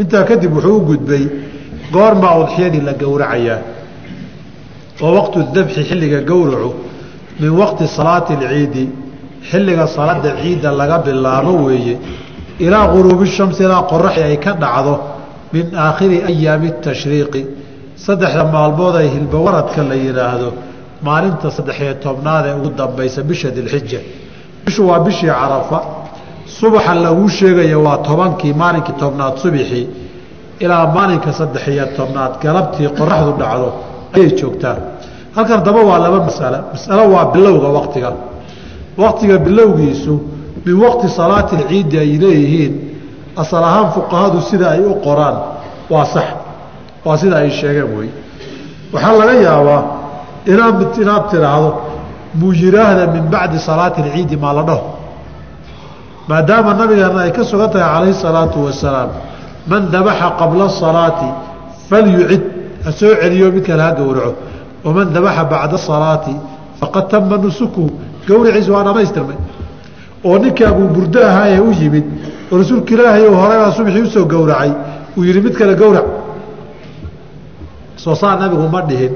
intaa kadib wuxuu u gudbay goormaa udxiyadii la gowracayaa oo waqtu dabxi xilliga gowracu min waqti salaati alciidi xilliga salaada ciidda laga bilaabo weeye ilaa guruubi shamsi ilaa qoraxi ay ka dhacdo min aakhiri ayaami tashriiqi saddexda maalmood ay hilbawaradka la yidhaahdo maalinta saddexiyo tobnaad ee ugu dambaysa bisha dilxija bishu waa bishii carafa subaxa laguu sheegaya waa tobankii maalinkii tobnaad subixii ilaa maalinka saddexiyo tobnaad galabtii qoraxdu dhacdo ayay joogtaa halkan daba waa laba masalo masalo waa bilowga waktiga waktiga bilowgiisu min waqti salaati alciidi ay leeyihiin asal ahaan fuqahadu sida ay u qoraan waa sax waa sida ay sheegeen wey. Waxaa laga yaabaa inaad inaad tidhaahdo muu yiraahda min bacdi salaati alciidi maa la dhaho maadaama nabigeena ay ka sugan tahay calayhi salaatu wasalaam man dabaxa qabla asalaati falyucid. Ha soo celiyo mid kale ha gowraco. Waman dabaxa bacda asalaati faqad tama nusukuhu. Gowriciisu waa dhamaystirmay. Oo ninkii abuuburdo ahaa ee u yimid oo rasuulka ilaahay horebaa subxii u soo gowracay uu yihi mid kale gowrac. Soo saa nabigu ma dhihin.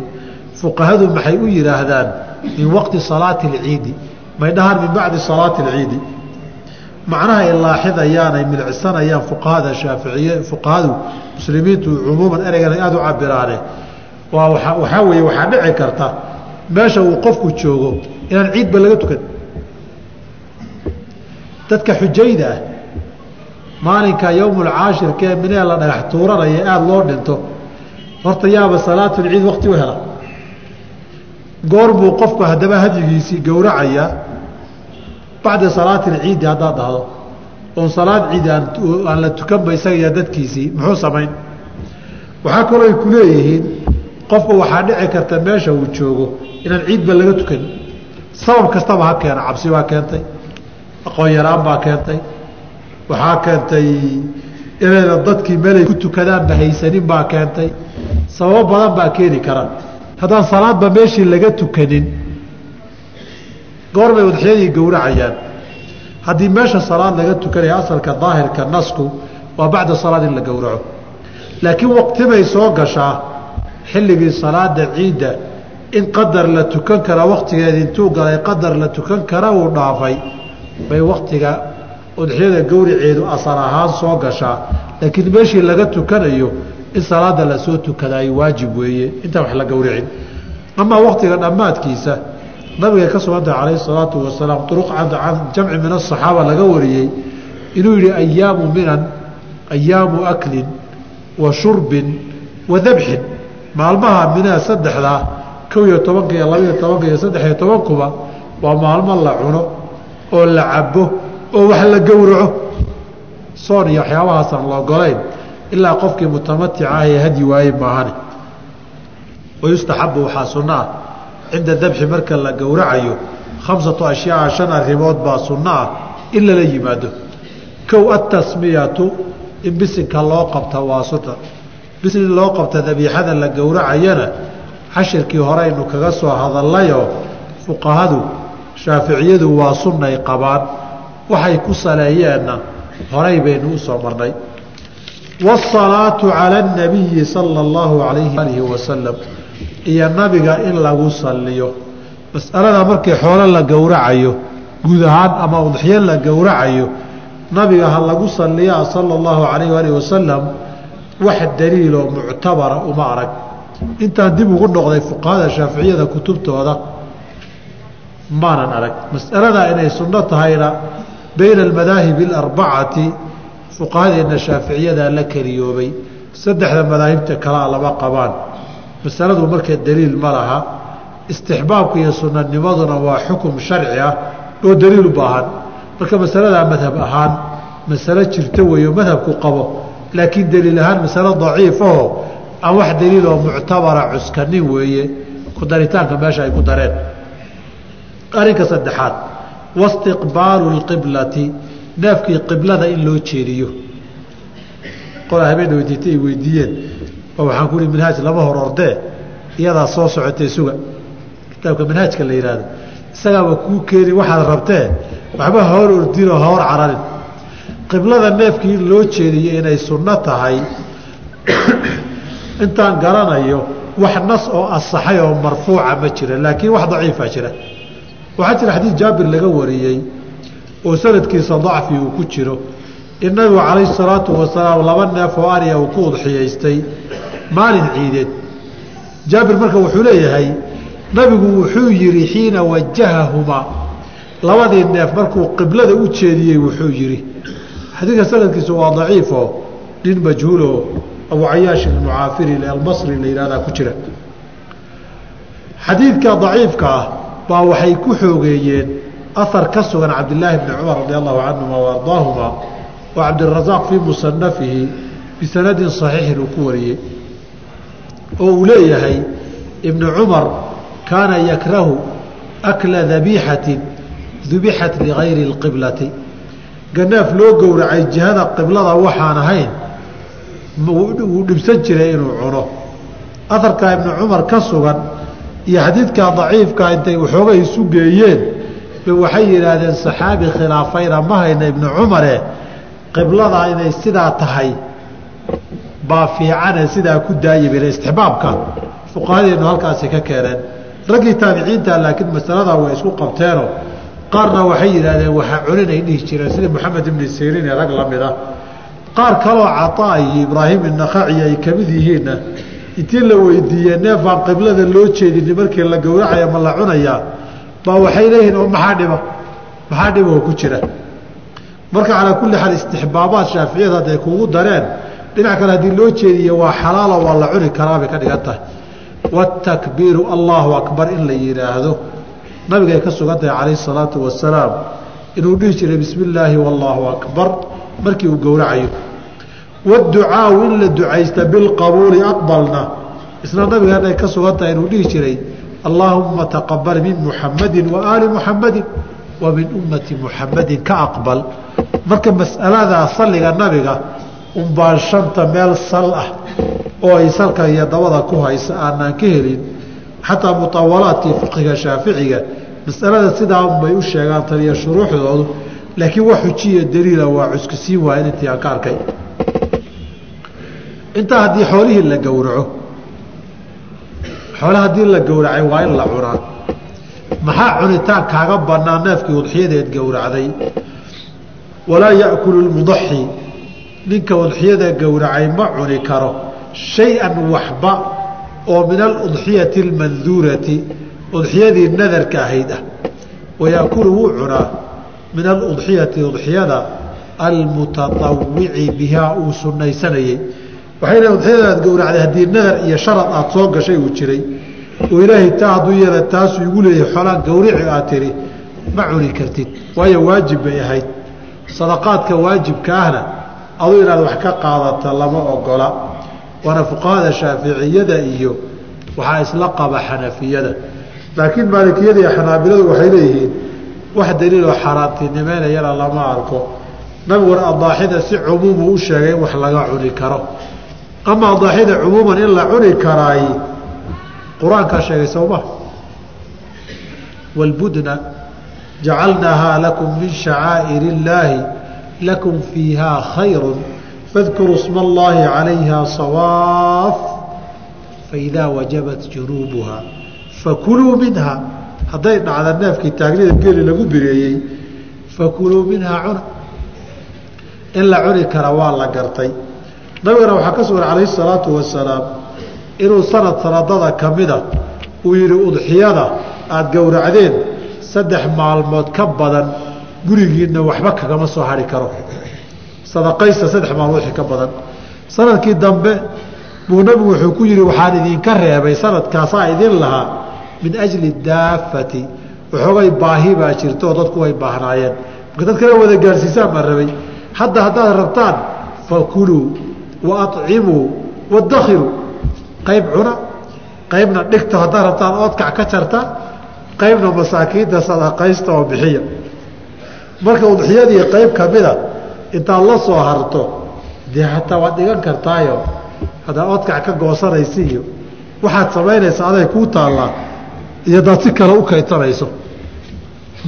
Fuqahadu maxay u yidhaahdaan min waqti salaati alciidi may dhahaan min bacdi salaati alciidi macnaha ay laaxidayaan ay fuqahada shaaficiye fuqahadu muslimiintu cumuuman ereygan ay aada u cabiraane waa waxaa weeye waxaa dhici karta meesha uu qofku joogo inaan ciidba laga tukan. Dadka xujayda ah maalinka yowmulcaashirka ee minee la dhagax tuuranaya aada loo dhinto horta yaaba salaatulciid wakti u hela. Goor buu qofku haddaba hadyigiisii gowracayaa bacda salaati alciidi haddaad dhahdo oon salaad ciidi aan la tukanba isaga iyo dadkiisii muxuu samayn? Waxaa kaloo ay ku leeyihiin qofku waxaa dhici karta meesha uu joogo inaan ciidba laga tukan. Sabab kastaba ha keena cabsi baa keentay aqoon yaraan baa keentay waxaa keentay inayna dadkii meelay ku tukadaanba haysanin baa keentay. Sababo badan baa keeni kara haddaan salaadba meeshii laga tukanin goorbay udxiyadii gowracayaan. Haddii meesha salaad laga tukanaya asalka daahirka nasku waa bacda salaad in la gowraco. Laakiin waqtibay soo gashaa xilligii salaada ciidda in qadar la tukan kara waktigeedi intuu galay qadar la tukan kara uu dhaafay bay waktiga udxiyada gowriceedu asal ahaan soo gashaa. Laakiin meeshii laga tukanayo in salaada la soo tukada ay waajib weeye. Intaan wax la gowricin amaa waktiga dhammaadkiisa nabigay ka sugantahay calayhi salaatu wasalaam uruq jamci min asaxaaba laga wariyey inuu yihi ayaamu minan ayaamu aklin wa shurbin wa dabxin maalmaha minaa saddexdaa kow iyo tobanka iyo labaiyo tobanka iyo saddexiyo tobankuba waa maalmo la cuno oo la cabo oo wax la gowraco. Soon iyo waxyaabahaasaan la ogolayn ilaa qofkii mutamatica ah hadyi waaye maahane wayustaxabu waxaa sunno ah cinda dabxi marka la gowracayo khamsatu ashyaaa shan arrimood baa sunno ah in lala yimaado. Kow atasmiyatu in bisinka loo qabta waa sunna bisin loo qabta dabiixada la gowracayana cashirkii horeynu kaga soo hadallayoo fuqahadu shaaficiyadu waa sunnay qabaan. Waxay ku saleeyeenna horay baynu u soo marnay. Waasalaatu cala anabiyi sala allahu calayhi alihi wasalam iyo nabiga in lagu saliyo masalada markii xoolo la gowracayo guud ahaan ama udxiyo la gowracayo nabiga ha lagu saliyaa sala allahu calayh alihi wasalam wax daliiloo muctabara uma arag. Intaan dib ugu noqday fuqahada shaaficiyada kutubtooda maanan arag. Masalada inay sunno tahayna bayna almadaahibi alarbacati fuqahadeena shaaficiyada la keliyoobay. Saddexda madaahibta kalea lama qabaan masaladu marka daliil ma laha istixbaabka iyo sunanimaduna waa xukum sharci ah oo daliil u baahan. Marka masaladaa madhab ahaan masalo jirto weeyo madhabku qabo laakiin daliil ahaan masalo daciifaho aan wax daliiloo muctabara cuskanin weeye ku daritaanka meesha ay ku dareen. Arrinka saddexaad wastiqbaalu lqiblati neefkii qiblada in loo jeediyo. Qolaa habeen weydiitay ay weydiiyeen waxaan ku ihi minhaaj lama hor ordee iyadaa soo socotay suga. Kitaabka manhaajka la yidhaahdo isagaaba kuu keeni waxaad rabtee waxba hor ordinoo hor cararin. Qiblada neefkii loo jeediyo inay sunno tahay intaan garanayo wax nas oo asaxay oo marfuuca ma jira laakiin wax daciifa jira. Waxaa jira xadiid jaabir laga wariyey oo sanadkiisa dacfi uu ku jiro. In nabigu calayhi salaatu wasalaam laba neef oo ariya uu ku udxiyaystay maalin ciideed. Jaabir marka wuxuu leeyahay nabigu wuxuu yihi xiina wajahahumaa. Labadii neef markuu qiblada u jeediyey wuxuu yihi xadiidka sanadkiisu waa daciifo nin majhuulo abu cayaash almucaafiri albasri la yihahdaa ku jira. Xadiidka daciifka ah baa waxay ku xoogeeyeen ahar ka sugan cabdilaahi bni cumar radi allahu canhuma wa oo cabdirasaaq fii musanafihi bisanadin saxiixin uu ku wariyey oo uu leeyahay ibnu cumar kaana yakrahu akla dabiixatin dubixat ligayri اlqiblati ganeef loo gowracay jihada qiblada waxaan ahayn wuu dhibsan jiray inuu cuno. Aharkaa ibnu cumar ka sugan iyo xadiidkaa daciifka intay waxoogay isu geeyeen ba waxay yidhaahdeen saxaabi khilaafayna ma hayna ibnu cumare qiblada inay sidaa tahay baa fiicane sidaa ku daayibile istixbaabka. Fuqahadeenu halkaasi ka keeneen. Raggii taabiciinta laakiin masaladaa way isku qabteenoo qaarna waxay yidhaahdeen waxaa cuninay dhihi jireen. Sida moxamed ibni siriin ee rag la mid ah qaar kaloo cataa iyo ibraahim inakhaci ay ka mid yihiinna intii la weydiiyey neefaan qiblada loo jeedini markii la gowracaya ma la cunayaa baa waxay leeyihiin oo maxaa dhiba maxaa dhiboo ku jira? Marka calaa kulli xaal istixbaabaad shaaficiyada hadday kugu dareen dhinac kale haddii loo jeediye waa xalaalo waa la cuni karaa ka dhigan tahay watakbiiru allahu akbar in la yidhaahdo nabigay ka sugan tahay calayhi salaatu wasalaam inuu dhihi jiray bismi illaahi wallaahu akbar. Markii uu gowracayo. Waducaau in la ducaysta bilqabuuli aqbalna. Isna nabigeenay ka sugan tahay inuu dhihi jiray allaahumma taqabal min muxamadin wa aali muxamadin wa min ummati muxamadin ka aqbal. Marka mas'aladaa salliga nabiga unbaan shanta meel sal ah oo ay salka iyo dabada ku haysa aanaan ka helin. Xataa mutawalaadkii fiqiga shaaficiga masalada sidaa unbay u sheegaan taniyo shuruuxdoodu laakiin wax xujiya daliila waa cuskusiin waayan intii aan ka arkay. Intaa haddii xoolihii la gowraco xoole haddii la gowracay waa in la cunaa. Maxaa cunitaan kaaga banaa neefkii udxiyadeed gowracday? Walaa yaakulu lmudaxi ninka udxiyada gowracay ma cuni karo shay-an waxba oo min aludxiyati almanduurati udxiyadii nadarka ahayd ah. Wayaakulu wuu cunaa min aludxiyati udxiyada almutatawici bihaa uu sunaysanayey waxay leeyn udxiyadaad gowracday haddii nadar iyo sharad aad soo gashay uu jiray oo ilaahay taa hadduu yeela taasuu igu leeyahay xoolaan gowrici aad tiri ma cuni kartid. Waayo waajib bay ahayd. Sadaqaadka waajibka ahna aduu inaad wax ka qaadata lama ogola. Waana fuqahada shaaficiyada iyo waxaa isla qaba xanafiyada. Laakiin maalikiyada iyo xanaabiladu waxay leeyihiin wax daliiloo xaaraantinimeynayana lama arko. Nabiguna adaaxida si cumuumu u sheegay wax laga cuni karo. Ama adaaxida cumuuman in la cuni karaay qur'aankaa sheegay sowma wاlbudna jacalnaahaa lakum min shacaa'ir illaahi lakum fiihaa khayru fadkuruu sma allaahi calayha sawaaf faidaa wajabat junuubuha fakuluu minha hadday dhacda neefkii taagnida geeli lagu bireeyey fakuluu minhaa cuna in la cuni kara waa la gartay nabigana waxaa ka sugan calayhi salaatu wasalaam inuu sanad sanadada ka mida uu yidhi udxiyada aada gowracdeen saddex maalmood ka badan gurigiinna waxba kagama soo hari karo. Sadaqaysta saddex maalmood wixii ka badan. Sanadkii dambe buu nabigu wuxuu ku yidhi waxaan idinka reebay sanadkaasaa idin lahaa min ajli daafati. Waxoogay baahi baa jirto dadku way baahnaayeen. Marka dad kale wada gaarsiisaan baan rabay hadda haddaad rabtaan fakuluu wa acimuu wadakhiruu qayb cuna qaybna dhigta haddaad rabtaan oodkac ka jarta. Qaybna masaakiinta sadaqaysta oo bixiya marka udxiyadii qayb kamida intaad la soo harto dee hataa waad dhigan kartaayo haddaa oodkac ka goosanaysa iyo waxaad samaynaysa aday kuu taallaa iyo daad si kale u kaytanayso.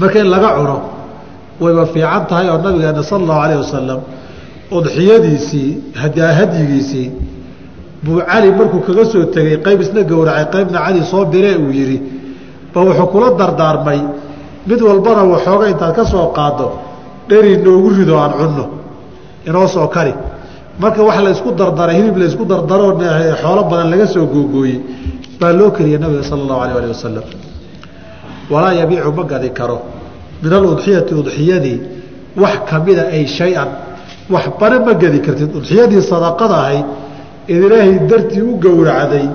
Marka in laga cuno wayba fiican tahay oo nabigeena sala allahu alayh wasalam udxiyadiisii hadyigiisii buu cali markuu kaga soo tegey qayb isna gowracay qaybna cali soo biree uu yidhi ba wuxuu kula dardaarmay mid walbana waxooga intaad ka soo qaaddo dheri noogu rido aan cunno inoo soo kari. Marka wax laysku dardaray hilib laysku dardaroo xoolo badan laga soo googooyey baa loo keliyay nabiga sala allahu alayh ali wasalam walaa yabiicu ma gadi karo. Min aludxiyati udxiyadii wax kamida ay shay-an wax ma gedi kartid. Udxiyadii sadaqada ahayd id ilaahay dartii u gowracday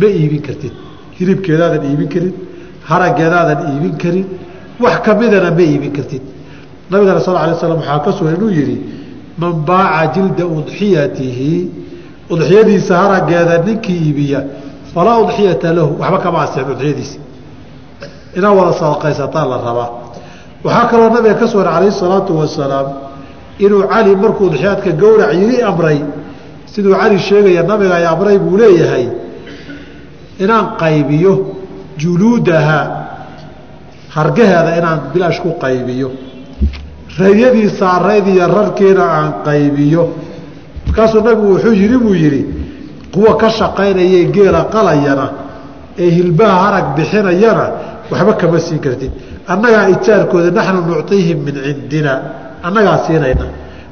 ma iibin kartid. Hilibkeedaadan iibin karin haraggeedaadan iibin karin wax kamidana ma iibin kartid. Nabigana sal alay slam waxaa ka sugan inuu yidhi man baaca jilda udxiyatihi udxiyadiisa haraggeeda ninkii iibiya falaa udxiyata lahu waxba kama asixin udxiyadiisi. Inaad wada sadaqaysataan la rabaa. Waxaa kaloo nabiga ka sugan calayhi salaatu wasalaam inuu cali markuu udxiyaadka gowrac yiri amray siduu cali sheegaya nabiga ay amray buu leeyahay inaan qaybiyo juluudaha hargaheeda inaan bilaash ku qaybiyo. Raryadii saarayd iyo rarkiina aan qaybiyo. Markaasuu nabigu wuxuu yidhi buu yidhi kuwa ka shaqaynayee geela qalayana ee hilbaha harag bixinayana waxba kama siin kartid. Annagaa ijaarkooda naxnu nucطiihim min cindina annagaa siinayna.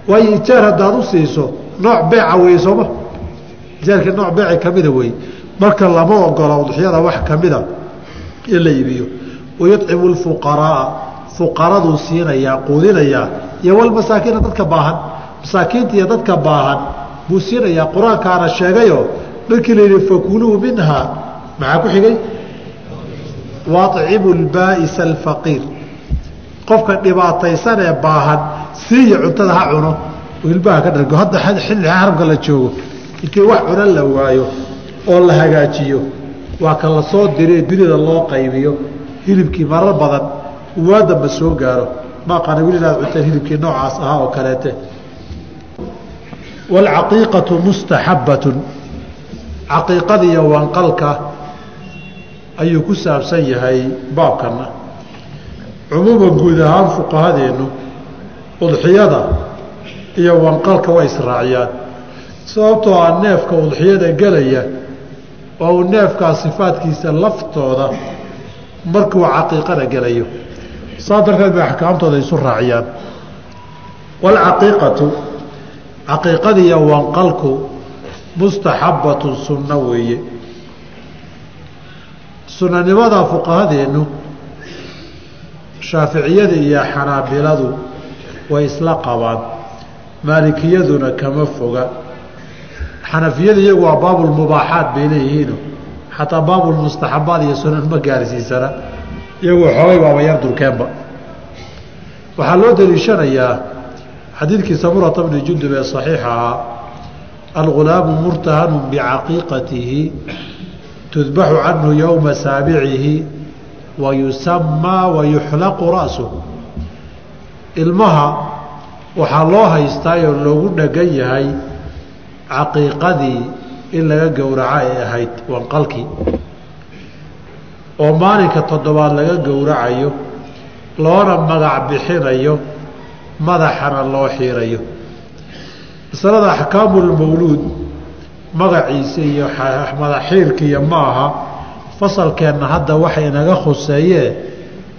Waayo ijaar haddaad u siiso nooc beeca wey sooma ijaarkii nooc beeci kamida wey marka lama ogola udxiyada wax kamida in la iibiyo wayucimu lfuqaraaa fuqaraduu siinayaa quudinayaa iyo walmasaakiina dadka baahan masaakiinta iyo dadka baahan buu siinayaa qur'aankaana sheegayoo markii la yidhi fakuluu minhaa maxaa ku xigay wacimu lbaa'isa alfaqiir qofka dhibaataysan ee baahan siiya cuntada ha cuno oo hilbaha ka dhargo hadda xilli xaramka la joogo intii wax cuno la waayo oo la hagaajiyo waa ka la soo diree dunida loo qaybiyo hilibkii marar badan waa damba soo gaaro. Maaqaana weli inaad cunteen hilibkii noocaas ahaa oo kaleete. Waalcaqiiqatu mustaxabbatun. Caqiiqadiiyo wanqalka ayuu ku saabsan yahay baabkana cumuuman guud ahaan fuqahadeennu udxiyada iyo wanqalka way israaciyaan. Sababtoo ah neefka udxiyada gelaya oo uu neefkaa sifaadkiisa laftooda markuu caqiiqada gelayo. Saa darteed bay axkaamtooda isu raaciyaan. Waalcaqiiqatu caqiiqadiiyo wanqalku mustaxabbatun sunno weeye. Sunanimada fuqahadeennu shaaficiyada iyo xanaabiladu way isla qabaan. Maalikiyaduna kama foga. Xanafiyada iyagu waa baabulmubaaxaat bay leeyihiino xataa baabulmustaxabaad iyo sunan ma gaarsiisana iyagu xoogay waaba yar durkeenba waxaa loo daliishanayaa xadiidkii samurata bni jundub ee saxiixa ahaa algulaamu murtahanu bicaqiiqatihi tudbaxu canhu yowma saabicihi wa yusamaa wa yuxlaqu ra'suhu. Ilmaha waxaa loo haystaayoo loogu dhagan yahay caqiiqadii in laga gowraco ay ahayd wanqalkii. Oo maalinka toddobaad laga gowracayo loona magac bixinayo madaxana loo xiirayo. Masalada axkaamulmawluud magaciisa iyo madaxiirkiiyo ma aha fasalkeenna hadda waxa inaga khuseeyee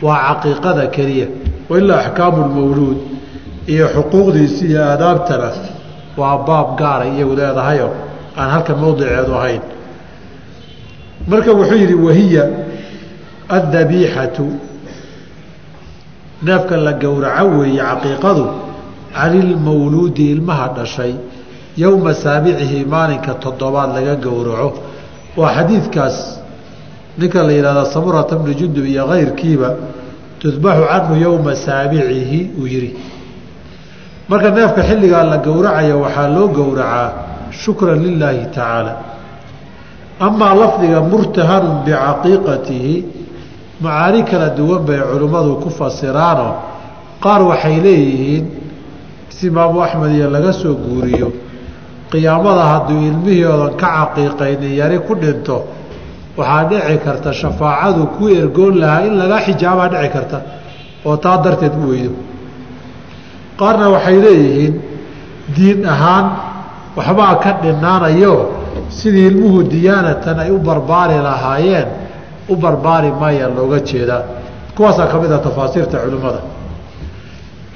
waa caqiiqada keliya. Wailaa axkaamulmawluud iyo xuquuqdiisi iyo aadaabtana waa baab gaaray iyagu leedahayo aan halka mawdiceedu ahayn. Marka wuxuu yidhi wahiya addabiixatu. Neefka la gowraco weeye caqiiqadu canilmawluudi ilmaha dhashay yowma saabicihi maalinka toddobaad laga gowraco. Waa xadiidkaas ninka la yidhahda samurata bni jundub iyo kayrkiiba tudbaxu canhu yowma saabicihi uu yidhi. Marka neefka xilligaa la gowracayo waxaa loo gowracaa shukran lilaahi tacaala. Amaa lafdiga murtahanun bicaqiiqatihi macaani kala duwan bay culimmadu ku fasiraanoo qaar waxay leeyihiin si imaamu axmed iyo laga soo guuriyo qiyaamada hadduu ilmihii oodan ka caqiiqaynin yari ku dhinto waxaa dhici karta shafaacadu ku ergoon lahaa in laga xijaabaa dhici karta oo taa darteed u weydo qaarna waxay leeyihiin diin ahaan waxbaa ka dhinaanayo sidii ilmuhu diyaanatan ay u barbaari lahaayeen u barbaari maaya looga jeedaa kuwaasaa ka mid ah tafaasiirta culimmada.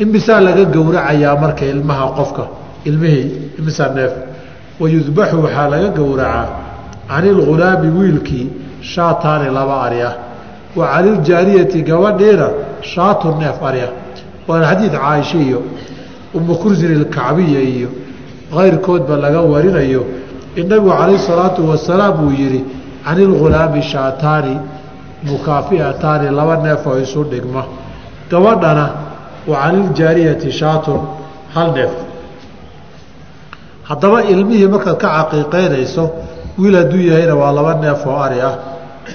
Imisaa laga gowracayaa marka ilmaha qofka ilmihii imisaa neef. Wayudbaxu waxaa laga gowracaa cani ilghulaami wiilkii shaataani laba ari ah wa caniljaariyati gabadhiina shaatu neef ari ah waana xadiid caaisha iyo umu kursin ilkacbiya iyo kayrkoodba laga warinayo. In nabigu calayh salaatu wasalaam uu yihi can ilghulaami shaataani mukaafiataani laba neef oo isu dhigma. Gabadhana wa caniljaariyati shaatun hal neef. Haddaba ilmihii markaad ka caqiiqeynayso wiil hadduu yahayna waa laba neef oo ari ah.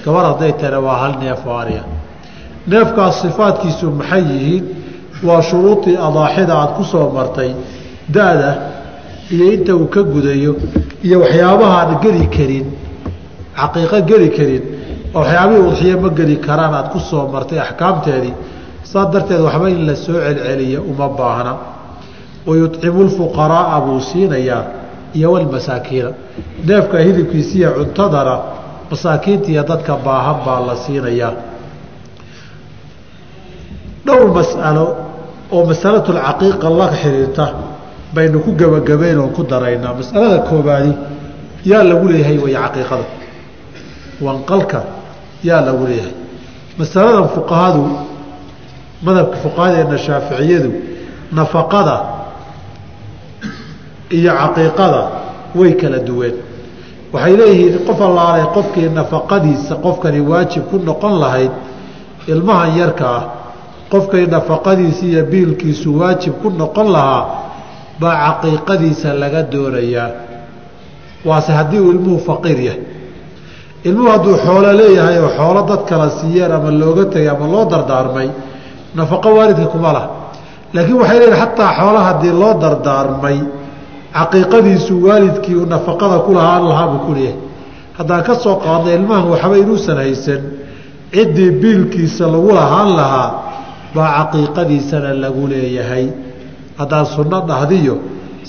Gabar hadday tahayna waa hal neef oo ari ah. Neefkaas sifaadkiisu maxay yihiin? Waa shuruudii adaaxida aada ku soo martay. Da-da iyo inta uu ka gudayo iyo waxyaabahaan geli karin caqiiqo geli karin waxyaabihii udxiye ma geli karaan aada ku soo martay axkaamteedii saas darteed waxba in la soo celceliya uma baahna. Wayucimu lfuqaraaa buu siinayaa iyo walmasaakiina neefka hilibkiisiiya cuntadana masaakiinta iyo dadka baahan baa la siinayaa. Dhowr mas'alo oo masalatulcaqiiqa la xiriirta baynu ku gebagabeyn oon ku daraynaa masalada koobaadi yaa lagu leeyahay way caqiiqada. Wanqalka yaa lagu leeyahay. Masaladan fuqahadu madhabka fuqahadeena shaaficiyadu nafaqada iyo caqiiqada way kala duween waxay leeyihiin qof allaalay qofkii nafaqadiisa qofkani waajib ku noqon lahayd ilmahan yarka ah qofkay nafaqadiisa iyo biilkiisu waajib ku noqon lahaa baa caqiiqadiisa laga doonayaa. Waase haddii uu ilmuhu faqiir yahay. Ilmuhu hadduu xoolo leeyahay oo xoolo dad kala siiyeen ama looga tegay ama loo dardaarmay nafaqo waalidka kuma lah laakiin waxay leeyihiin xataa xoolo haddii loo dardaarmay caqiiqadiisu waalidkii uu nafaqada ku lahaan lahaabuu ku leeyahay. Haddaan ka soo qaadnay ilmahan waxba inuusan haysan ciddii biilkiisa lagu lahaan lahaa baa caqiiqadiisana lagu leeyahay haddaan sunno dhahdiyo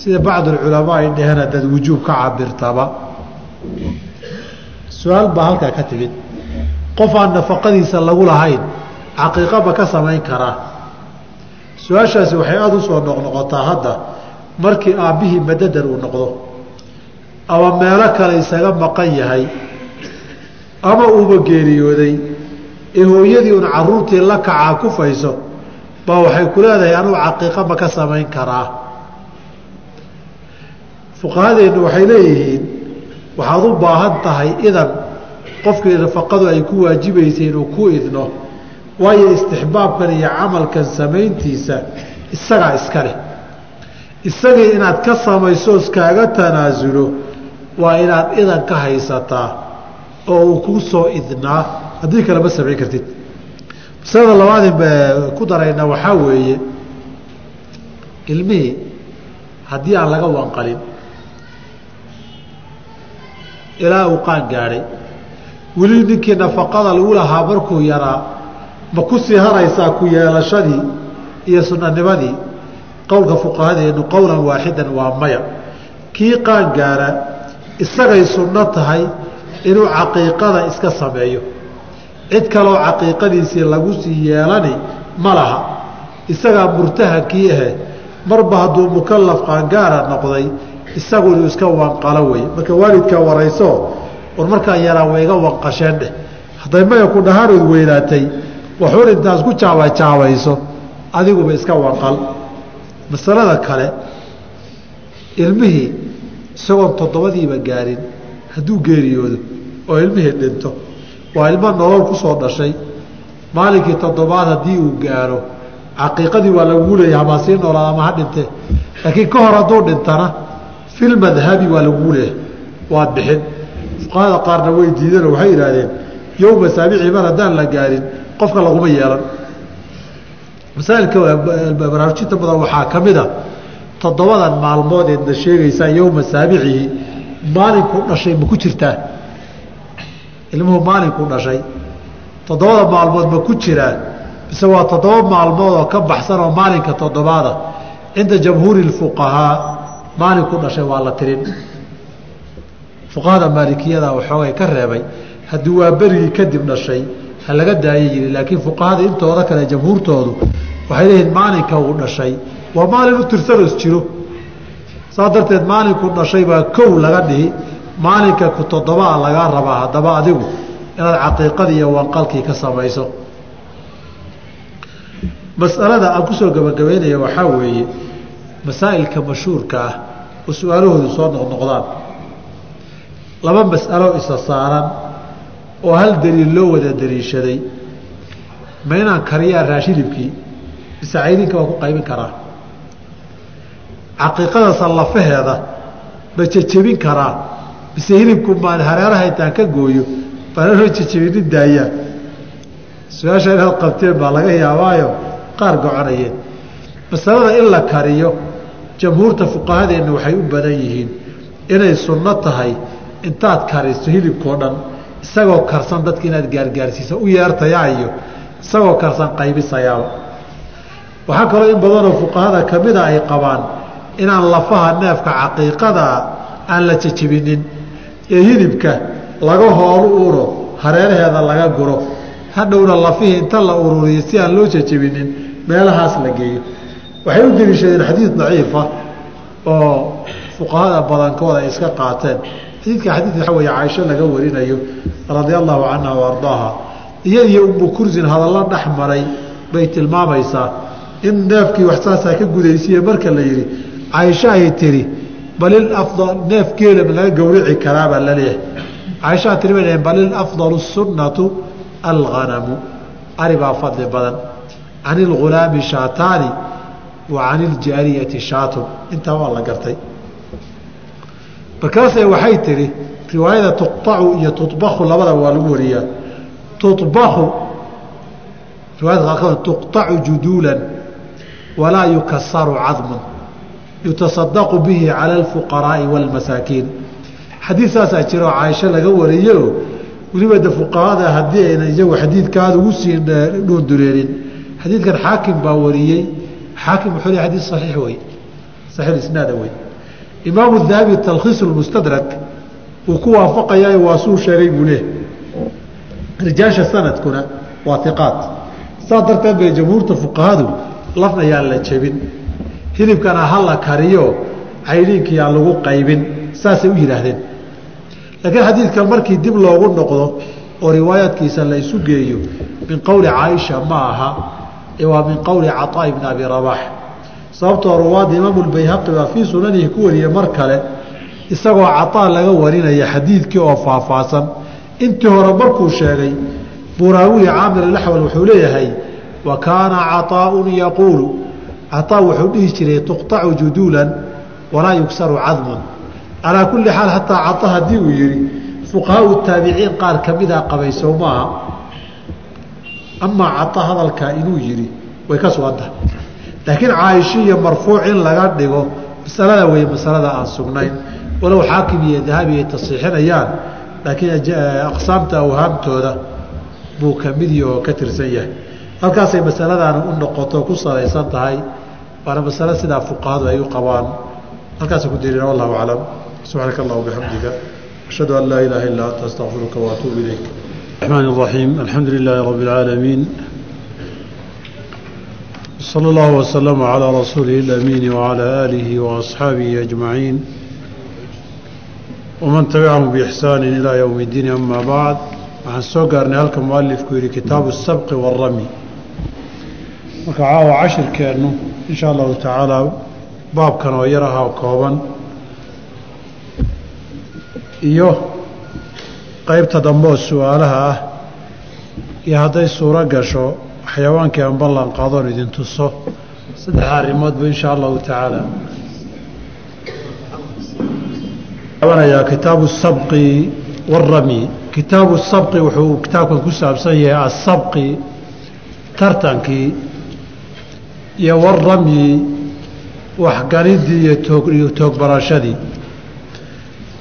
sida bacdulculamaa ay dhaheen haddaad wujuub ka cabirtaba su'aal baa halkaa ka timid. Qof aan nafaqadiisa lagu lahayn caqiiqa ma ka samayn karaa su'aashaasi waxay aada u soo noqnoqotaa hadda markii aabbihii madadar uu noqdo. Ama meelo kale isaga maqan yahay. Ama uuba geeriyooday. Ee hooyadii un caruurtii la kacaa kufayso baa waxay ku leedahay anugu caqiiqa ma ka samayn karaa fuqahadeennu waxay leeyihiin waxaad u baahan tahay idan qofkii nafaqadu ay ku waajibaysay inuu ku idno waayo istixbaabkan iyo camalkan samayntiisa isagaa iska leh. Isagii inaad ka samayso iskaaga tanaasulo waa inaad idan ka haysataa oo uu kuu soo idnaa haddii kale ma samayn kartid masalada labaadin ku darayna waxaa weeye ilmihii haddii aan laga wanqalin ilaa uu qaan gaadhay weli ninkii nafaqada lagu lahaa markuu yaraa ma ku sii haraysaa ku yeelashadii iyo sunanimadii qowlka fuqahadeenu qowlan waaxidan waa maya. Kii qaan gaara isagay sunno tahay inuu caqiiqada iska sameeyo cid kaloo caqiiqadiisii lagu sii yeelani ma laha. Isagaa murtahankii ahe marba hadduu mukalaf qaangaara noqday isagu iska wanqalo wey marka waalidkaa warayso war markaa yaraa wayga wanqasheen dheh. Hadday maya ku dhahaanood weynaatay waxuun intaas ku jaabajaabayso adiguba iska wanqal. Masalada kale ilmihii isagoon toddobadiiba gaarin hadduu geeriyoodo oo ilmihii dhinto waa ilmo nolol ku soo dhashay. Maalinkii toddobaad haddii uu gaaro caqiiqadii waa lagu leeyahay hamaa sii noolaad ama ha dhintee. Laakiin ka hor hadduu dhintana filmadhabi waa lagu leeyahay. Waad bixin. Fuqahada qaarna way diideen waxay yidhaahdeen yowma saabici mar haddaan la gaarin qofka laguma yeelan. Masaailka baraarujinta badan waxaa ka mid a toddobadan maalmood eedna sheegaysaa yowma saabicihi maalinkuu dhashay ma ku jirtaa ilmuhu maalinkuu dhashay. Toddobada maalmood ma ku jiraan mise waa toddoba maalmood oo ka baxsan oo maalinka toddobaada. Cinda jamhuuri اfuqahaa maalin ku dhashay waa la tirin. Fuqahada maalikiyada waxoogay ka reebay haddii waa berigii kadib dhashay ha laga daaya yiri laakiin fuqahada intooda kale jamhuurtoodu waxay leeyihiin maalinka uu dhashay waa maalin u tirsanos jiro. Saa darteed maalinku dhashay baa kow laga dhihi maalinka ku toddobaa lagaa rabaa haddaba adigu inaad caqiiqadii iyo wanqalkii ka samayso. Masalada aan ku soo gabagabaynaya waxaa weeye masaa'ilka mashhuurka ah oo su'aalahoodu soo noqnoqdaan laba mas'alo isa saaran oo hal daliil loo wada daliishaday ma inaan kariyaa raashilibkii mise cayrinka waa ku qaybin karaa? Caqiiqada sallafaheeda ma jejebin karaa mise hilibku maan hareeraha intaan ka gooyo baananoo jejebinin daayaa. Su'aasha inaad qabteen baa laga yaabaayo qaar goconayeen masalada in la kariyo jamhuurta fuqahadeenna waxay u badan yihiin inay sunno tahay intaad kariso hilibkao dhan isagoo karsan dadka inaad gaargaarsiisa u yeertayaa iyo isagoo karsan qaybisayaaba waxaa kaloo in badanoo fuqahada kamida ay qabaan inaan lafaha neefka caqiiqadaa aan la jejebinin ee hilibka laga hoolu uro hareeraheeda laga guro. Hadhowna lafihii inta la ururiyo si aan loo jejebinin meelahaas la geeyo. Waxay u deliishadeen xadiid daciifa oo fuqahada badankooda ay iska qaateen. Xadiidka xadiid waxa weeye caaisho laga warinayo radia allahu canha wa ardaaha. Iyad iyo umu kursin hadallo dhex maray bay tilmaamaysaa. In neefkii wax saasaa ka gudaysiye marka la yidhi caaisho ay tiri balil afdal neef geela laga gowrici karaabaa la leeyahay caaishaa tiri bay dhaheen balil afdalu sunnatu alghanamu. Ari baa fadli badan. Can ilghulaami shaataani wa can iljaariyati shaatun. Intaa waa la gartay. Markaasee waxay tihi riwaayada tuqacu iyo tubaku labada waa lagu wariyaa. Tubaku riwaayada qaarkood tuqطacu juduulan walaa yukasaru cadmun yutasadaqu bihi cala alfuqaraa'i wاlmasaakiin xadiid saasaa jira oo caaisho laga wariyo weliba de haddii ayna iyagu xadiidkaada ugu sii dhuunduleelin xadiidkan xaakim baa wariyey. Xaakim wuxuu leey xadiid saxiix wey saxiix isnaada wey imaamu dahabi talkhiis lmustadrak uu ku waafaqayaa waa sheegay buu leeh rijaasha sanadkuna waa iqaat saas darteed bay jamhuurta fuqahadu lafna yaan la jebin hilibkana ha la kariyo cayliinkii aan lagu qaybin saasay u yidhaahdeen laakiin xadiidka markii dib loogu noqdo oo riwaayaadkiisa la isu geeyo min qowli caaisha ma aha ee waa min qowli caطaa ibni abi rabaax sababtoo ruwaadda imaamu lbayhaqi baa fii sunanihi ku wariyey mar kale isagoo caطaa laga warinaya xadiidkii oo faahfaahsan intii hore markuu sheegay buraawiyi caamir alaxwal wuxuu leeyahay wa kaana caطaaءun yaquulu cataa wuxuu dhihi jiray tuqطacu juduulan walaa yugsaru cadmun. Calaa kulli xaal hataa caa haddii uu yihi fuqahaau taabiciin qaar ka midaa qabay sow maaha amaa caa hadalkaa inuu yihi way ka sugantaha laakiin caaishiiyo marfuuc in laga dhigo masalada wey masalada aan sugnayn walow xaakim iyo dahabi ay tasiixinayaan laakiin aqsaamta awhaamtooda buu ka mid yaho ka tirsan yahay. Halkaasay masaladaani u noqoto ku salaysan tahay waana masale sidaa fuqahadu ay u qabaan halkaasa ku daliila wallahu aclam subxaanaka allah bixamdika ashhadu an laa ilaaha illaa anta astaqfiruka waatuubu ilayk الرحمن الرحيم الحمد لله رب العالمين صلى الله وسلم على رسوله الأمين وعلى آله وأصحابه أجمعين ومن تبعهم بإحسان إلى يوم الدين أما بعد waxaan soo gaarnay halka mualifku yihi kitaabu الsabqi wالrami marka caawa cashirkeennu in sha allahu tacaala baabkan oo yar aha kooban iyo qeybta dambe oo su'aalaha ah iyo hadday suuro gasho xayawaankii aan ballan qaadoon idin tuso saddex arrimoodba in sha allahu tacaala abanayaa kitaabu sabqi wاrami kitaabu sabqi wuxuu kitaabkan ku saabsan yahay asabqi tartankii iyo waramyi waxganidii iyo toog toogbarashadii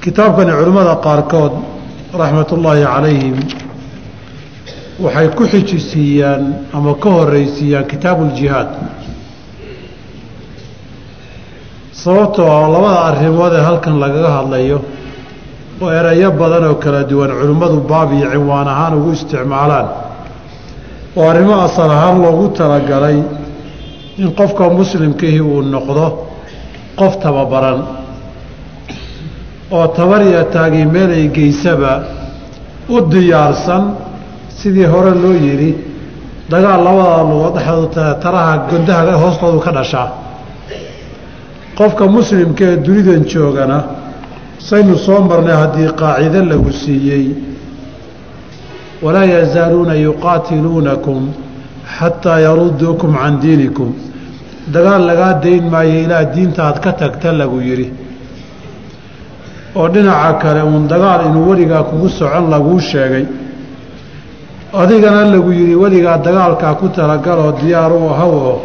kitaabkani culimmada qaarkood raxmat ullaahi calayhim waxay ku xijisiiyaan ama ka horeysiiyaan kitaabu ljihaad sababtoo ah labada arrimood ee halkan lagaga hadlayo oo erayo badan oo kala duwan culimmadu baab iyo cinwaan ahaan ugu isticmaalaan. Oo arrimo asal ahaan loogu talagalay in qofka muslimkihii uu noqdo qof tababaran oo tabar iyo taagii meel ay geysaba u diyaarsan sidii hore loo yidhi dagaal labada lugood taraha gondaha hoostoodu ka dhashaa. Qofka muslimka ee dunidan joogana saynu soo marnay haddii qaacido lagu siiyey walaa yazaaluuna yuqaatiluunakum xataa yaruduukum can diinikum. Dagaal lagaa dayn maayo ilaa diinta aad ka tagta lagu yidhi. Oo dhinaca kale uun dagaal inuu weligaa kugu socon laguu sheegay. Adigana lagu yidhi weligaa dagaalkaa ku talagaloo diyaar u ahaw oo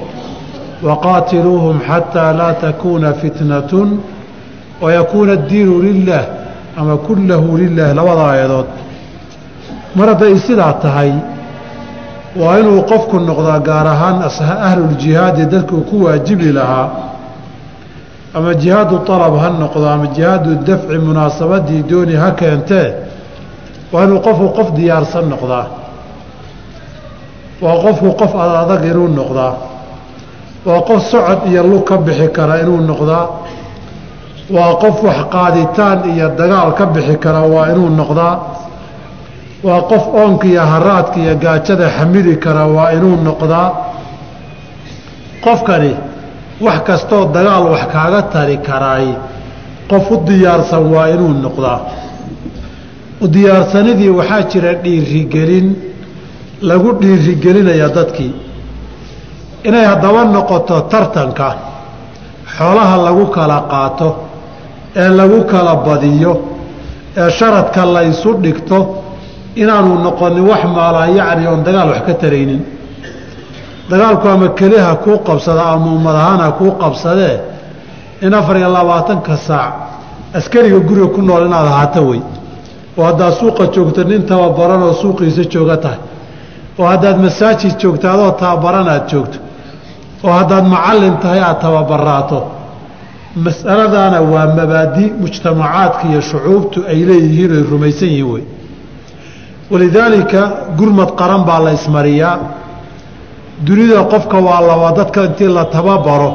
waqaatiluuhum xataa laa takuuna fitnatun wayakuuna addiinu lilaah ama kullahu lilaah labada aayadood. Mar hadday sidaa tahay waa inuu qofku noqdaa gaar ahaan ahluljihaadi dadkuu ku waajibi lahaa ama jihaadu alab ha noqdo ama jihaadu dafci munaasabadii dooni ha keentee waa inuu qofku qof diyaarsan noqdaa. Waa qofku qof adag inuu noqdaa. Waa qof socod iyo lug ka bixi kara inuu noqdaa. Waa qof wax qaaditaan iyo dagaal ka bixi kara waa inuu noqdaa waa qof oonka iyo haraadka iyo gaajada xamili kara waa inuu noqdaa qofkani wax kastoo dagaal wax kaaga tari karaay qof u diyaarsan waa inuu noqdaa. U diyaarsanidii waxaa jira dhiirigelin lagu dhiirigelinaya dadkii. Inay haddaba noqoto tartanka xoolaha lagu kala qaato ee lagu kala badiyo ee sharadka la ysu dhigto inaanu noqonin wax maalaa yacni oon dagaal wax ka taraynin. Dagaalku ama keliha kuu qabsada ama ummad ahaan ha kuu qabsadee in afar iyo labaatanka saac askariga guriga ku nool inaad ahaato wey. Oo haddaad suuqa joogto nin tababaran oo suuqiisa jooga tahay. Oo haddaad masaajid joogto adoo tababaran aad joogto. Oo haddaad macallin tahay aad tababaraato mas'aladaana waa mabaadi mujtamacaadka iyo shucuubtu ay leeyihiin oy rumaysan yihiin wey walidaalika gurmad qaran baa la ismariyaa. Dunida qofka waa laba dadka intii la tababaro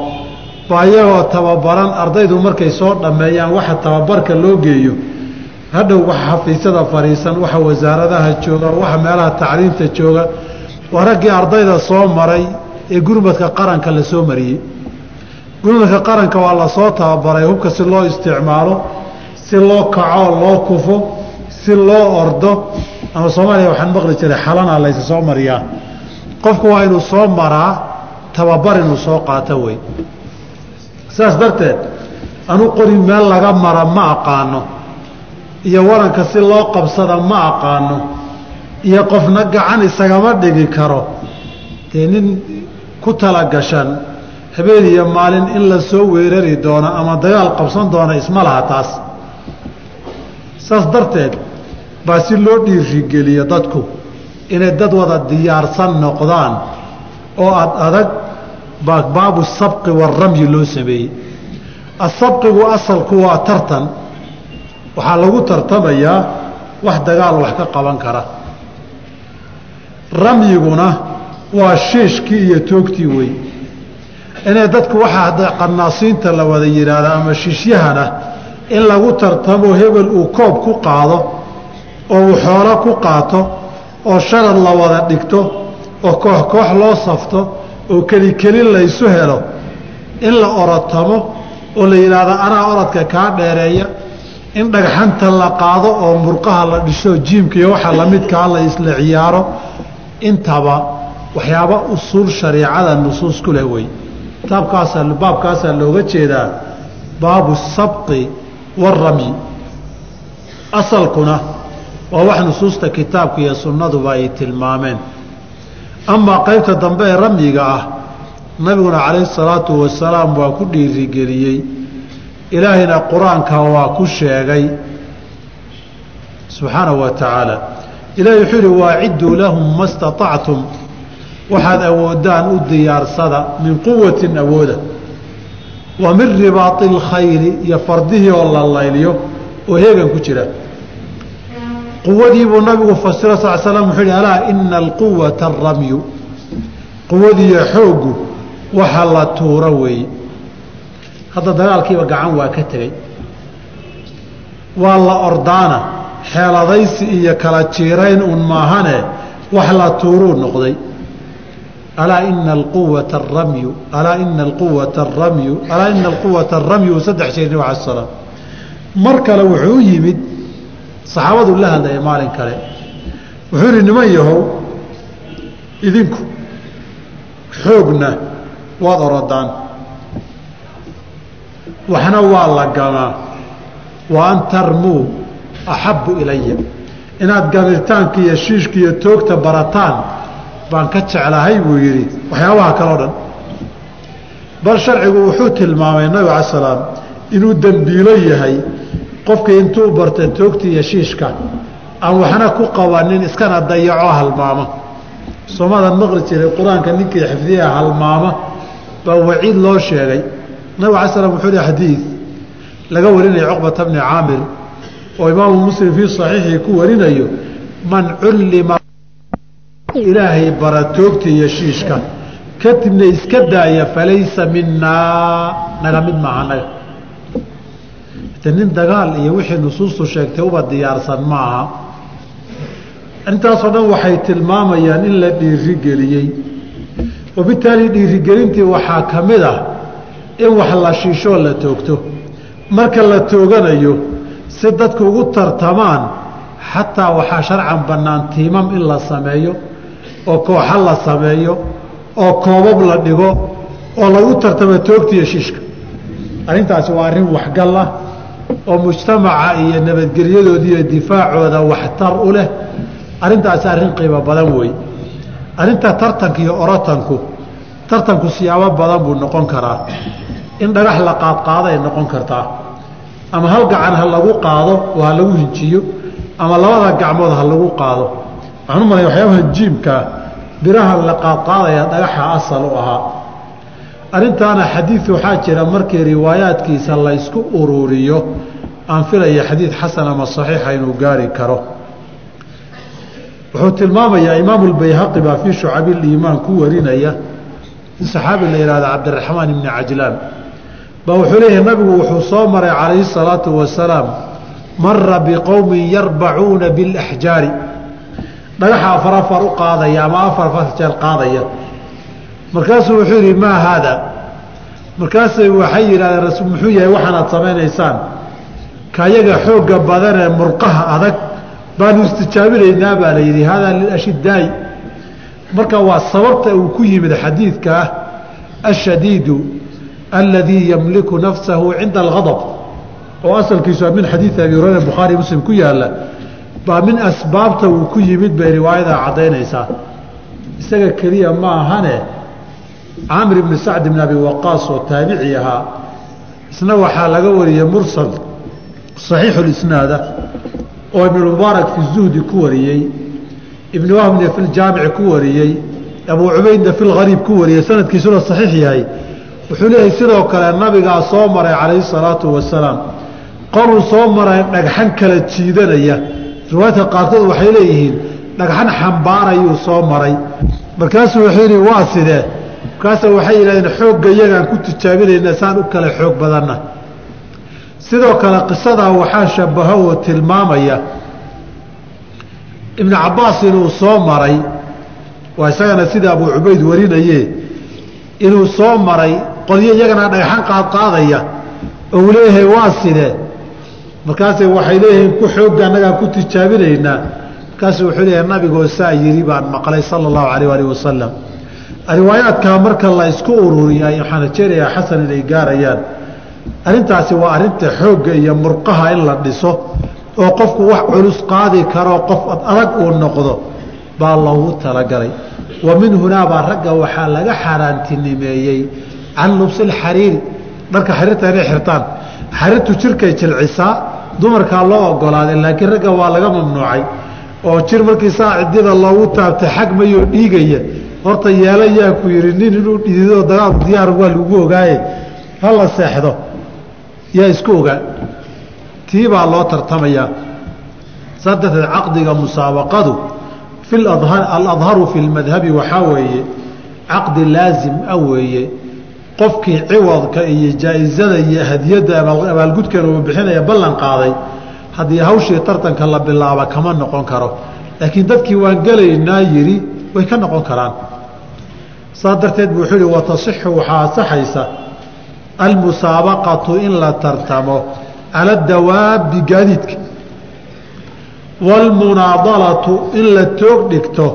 baa iyagoo tababaran ardaydu markay soo dhammeeyaan waxa tababarka loo geeyo. Hadhow waxa xafiisyada fadhiisan waxa wasaaradaha jooga waxa meelaha tacliimta jooga. Waa raggii ardayda soo maray ee gurmadka qaranka la soo mariyey. Gurmadka qaranka waa la soo tababaray hubka si loo isticmaalo si loo kaco loo kufo si loo ordo ama soomaaliya waxaan maqli jiray xalana laysa soo mariyaa. Qofku waa inuu soo maraa tababar inuu soo qaato wey. Saas darteed anu qori meel laga mara ma aqaano. Iyo waranka si loo qabsada ma aqaano. Iyo qofna gacan isagama dhigi karo. Dee nin ku talagashan habeen iyo maalin in la soo weerari doono ama dagaal qabsan doona isma laha taas. Saas darteed baa si loo dhiirigeliyo dadku inay dad wada diyaarsan noqdaan oo ad adag baa baabu sabqi waaramyi loo sameeyey. Asabqigu asalku waa tartan. Waxaa lagu tartamayaa wax dagaal wax ka qaban kara. Ramyiguna waa shiishkii iyo toogtii wey inay dadku waxaa qanaasiinta la wada yidhaahda ama shiishyahana in lagu tartamo hebel uu koob ku qaado oo uu xoolo ku qaato oo sharad la wada dhigto oo koox koox loo safto oo keli keli laysu helo in la orotamo oo la yidhaahdo anaa orodka kaa dheereeya in dhagxanta la qaado oo murqaha la dhisho jiimka iyo waxa lamidkaa la isla ciyaaro intaba waxyaaba usuul shariicada nusuus ku leh wey taabkaasaa baabkaasaa looga jeedaa baabu sabqi waaramyi asalkuna waa wax nusuusta kitaabka iyo sunnaduba ay tilmaameen. Amaa qaybta dambe ee ramyiga ah nabiguna calayhi salaatu wasalaam waa ku dhiirigeliyey. Ilaahayna qur'aanka waa ku sheegay. Subxaanahu wa tacaala. Ilahi wuxuu yihi waacidduu lahum ma staطactum waxaad awoodaan u diyaarsada min quwatin awooda. Wa min ribaai اlkhayli iyo fardihii oo la layliyo oo heegan ku jira quwadii buu nabigu fasiro sal slam wuxuu yihi alaa ina alquwata aramyu. Quwadiiyo xooggu waxa la tuuro weeye hadda dagaalkiiba gacan waa ka tegey. Waa la ordaana xeeladaysi iyo kala jiirayn un maahane wax la tuuruu noqday. Alaa ina alquwata aramyu alaa ina alquwata aramyu alaa ina alquwata aramyu saddex nabig ala salaam. Mar kale wuxuu yimid saxaabadu la hadlaya maalin kale. Wuxuu yihi niman yahow idinku xoogna waad orodaan. Waxna waa la gamaa. Wa an tarmuu axabbu ilaya inaad gamirtaanka iyo shiishka iyo toogta barataan baan ka jeclahay buu yidhi. Waxyaabaha kaleo dhan. Bal sharcigu wuxuu tilmaamay nabig ala salaam inuu dembiilo yahay qofkii intuu barta toogta iyo shiishka aan waxna ku qabanin iskana dayaco halmaama. Soomadan maqli jiray qur'aanka ninkii xifdiya halmaama baa waciid loo sheegay. Nabig ala slam wuxuu hi xadiid laga warinaya cuqbata bni caamir oo imaamu muslim fii saxiixii ku warinayo man cullima ilaahay bara toogta iyo shiishka kadibna iska daaya falaysa minaa naga mid maaha naga de nin dagaal iyo wixii nusuustu sheegtay uba diyaarsan maaha. Intaasoo dhan waxay tilmaamayaan in la dhiirigeliyey. Wabitaali dhiirigelintii waxaa ka mid ah in wax la shiishoo la toogto. Marka la tooganayo si dadku ugu tartamaan xataa waxaa sharcan bannaan tiimam in la sameeyo oo kooxa la sameeyo oo koobab la dhigo oo lagu tartamo toogta iyo shiishka. Arrintaasi waa arrin waxgal ah oo mujtamaca iyo nabadgelyadooda iyo difaacooda waxtar u leh arrintaasi arrin qiimo badan wey arrinta tartanka iyo orotanku tartanku siyaabo badan buu noqon karaa. In dhagax la qaadqaaday noqon kartaa. Ama hal gacan ha lagu qaado oo ha lagu hinjiyo ama labada gacmood ha lagu qaado. Waxaan u malaya waxyaabaha jiimkaa birahan la qaadqaadaya dhagaxa asal u ahaa arrintaana xadiid waxaa jira markii riwaayaadkiisa laysku ururiyo aan filaya xadiid xasan ama saxiixa inuu gaari karo. Wuxuu tilmaamayaa imaamu lbayhaqi baa fii shucabiliimaan ku warinaya in saxaabi la yihahda cabdiraxmaan ibni cajlaan. Baa wuxuu leeyahay nabigu wuxuu soo maray calayhi salaatu wasalaam mara biqowmin yarbacuuna bilaxjaari dhagaxa afar afar u qaadaya ama afar afar jeer qaadaya markaasuu wuxuu yidhi maa haada markaasay waxay yidhahdeen muxuu yahay waxaanaad samaynaysaan? Kayaga xoogga badanee murqaha adag baanu istijaabinaynaa baa la yidhi haadaa lilashidaa'i marka waa sababta uu ku yimid xadiidka ah ashadiidu aladii yamliku nafsahu cinda algadab oo asalkiisu min xadiidi abi hurayra bukhaari muslim ku yaalla baa min asbaabta uu ku yimid bay riwaayadaa caddaynaysaa isaga keliya ma ahane caamir ibni sacd ibn abi waqaas oo taabici ahaa isna waxaa laga wariyey mursal saxiixulisnaada oo ibnulmubaarak fi zuhdi ku wariyey ibni wahbna fi ljaamici ku wariyey abuu cubaydna fi lgariib ku wariyey sanadkiisuna saxiix yahay. Wuxuu leeyahay sidoo kale nabigaa soo maray calayhi salaatu wasalaam qoluu soo maray dhagxan kala jiidanaya. Riwaayadka qaarkood waxay leeyihiin dhagxan xambaarayuu soo maray. Markaasuu wuxuu yidhi waa sidee markaasa waxay yidhahdeen xoogga iyagaan ku tijaabinayna saan u kale xoog badanna. Sidoo kale qisadaa waxaa shabaho oo tilmaamaya ibnu cabbaas inuu soo maray waa isagana sida abuu cubayd warinaye inuu soo maray qolyo iyagana dhagxan qaadqaadaya oo uu leeyahay waa sidee markaase waxay leeyihiin ku xoogga annagaan ku tijaabinaynaa markaasu wuxuu leeyahay nabigoo saa yidhi baan maqlay sala allahu calayh alih wasalam riwaayaadkaa marka la isku ururiyay waxaan rajeynayaa xasan inay gaarayaan. Arrintaasi waa arrinta xoogga iyo murqaha in la dhiso oo qofku wax culus qaadi karo qof adag uu noqdo baa loogu talagalay. Wa min hunaabaa ragga waxaa laga xaaraantinimeeyey can lubsi lxariiri dharka xariirta inay xirtaan xariirtu jirkay jilcisaa dumarkaa loo ogolaaday laakiin ragga waa laga mamnuucay. Oo jir markii saa cidida loogu taabtay xag mayoo dhiigaya horta yeela yaa ku yidhi nin inuu dhidido dagaal diyaar waa lagu ogaaye hala seexdo yaa isku ogaa. Tii baa loo tartamayaa. Saa darteed caqdiga musaabaqadu aladharu fi lmadhabi waxaa weeye caqdi laasim a weeye. Qofkii ciwadka iyo jaa-isada iyo hadiyadda abaalgudkeena uu bixinaya ballan qaaday haddii hawshii tartanka la bilaaba kama noqon karo. Laakiin dadkii waan gelaynaa yidhi way ka noqon karaan saa darteed buu wuxuu yihi watasixu waxaa asaxaysa almusaabaqatu in la tartamo cala dawaabi gaadiidka waalmunaadalatu in la toog dhigto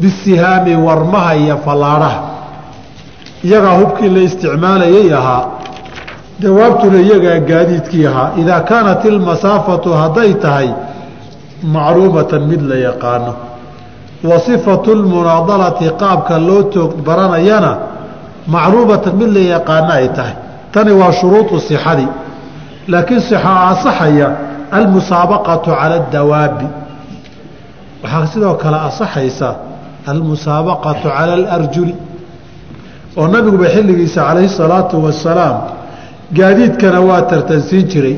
bisihaami warmaha iyo fallaadhaha iyagaa hubkii la isticmaalayay ahaa dawaabtuna iyagaa gaadiidkii ahaa idaa kaanat ilmasaafatu hadday tahay macluumatan mid la yaqaano wa sifatu lmunaadalati qaabka loo toog baranayana macluumatan mid la yaqaano ay tahay. Tani waa shuruudu sixadii laakiin sixaa asaxaya almusaabaqatu cala adawaabi waxaa sidoo kale asaxaysa almusaabaqatu cala alarjuli. Oo nabiguba xilligiisa calayhi salaatu wasalaam gaadiidkana waa tartansiin jiray.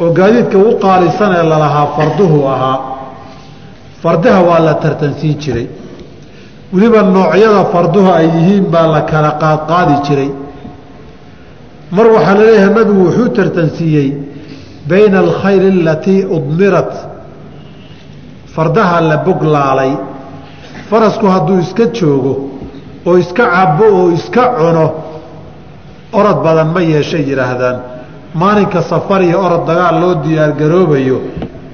Oo gaadiidka u qaalisanee lalahaa farduhu ahaa fardaha waa la tartansiin jiray. Weliba noocyada farduhu ay yihiin baa la kala qaadqaadi jiray. Mar waxaa la leeyahay nabigu wuxuu tartansiiyey bayna alkhayli alatii udmirat. Fardaha la boglaalay farasku hadduu iska joogo oo iska cabo oo iska cuno orod badan ma yeeshay yidhaahdaan. Maalinka safar iyo orod dagaal loo diyaargaroobayo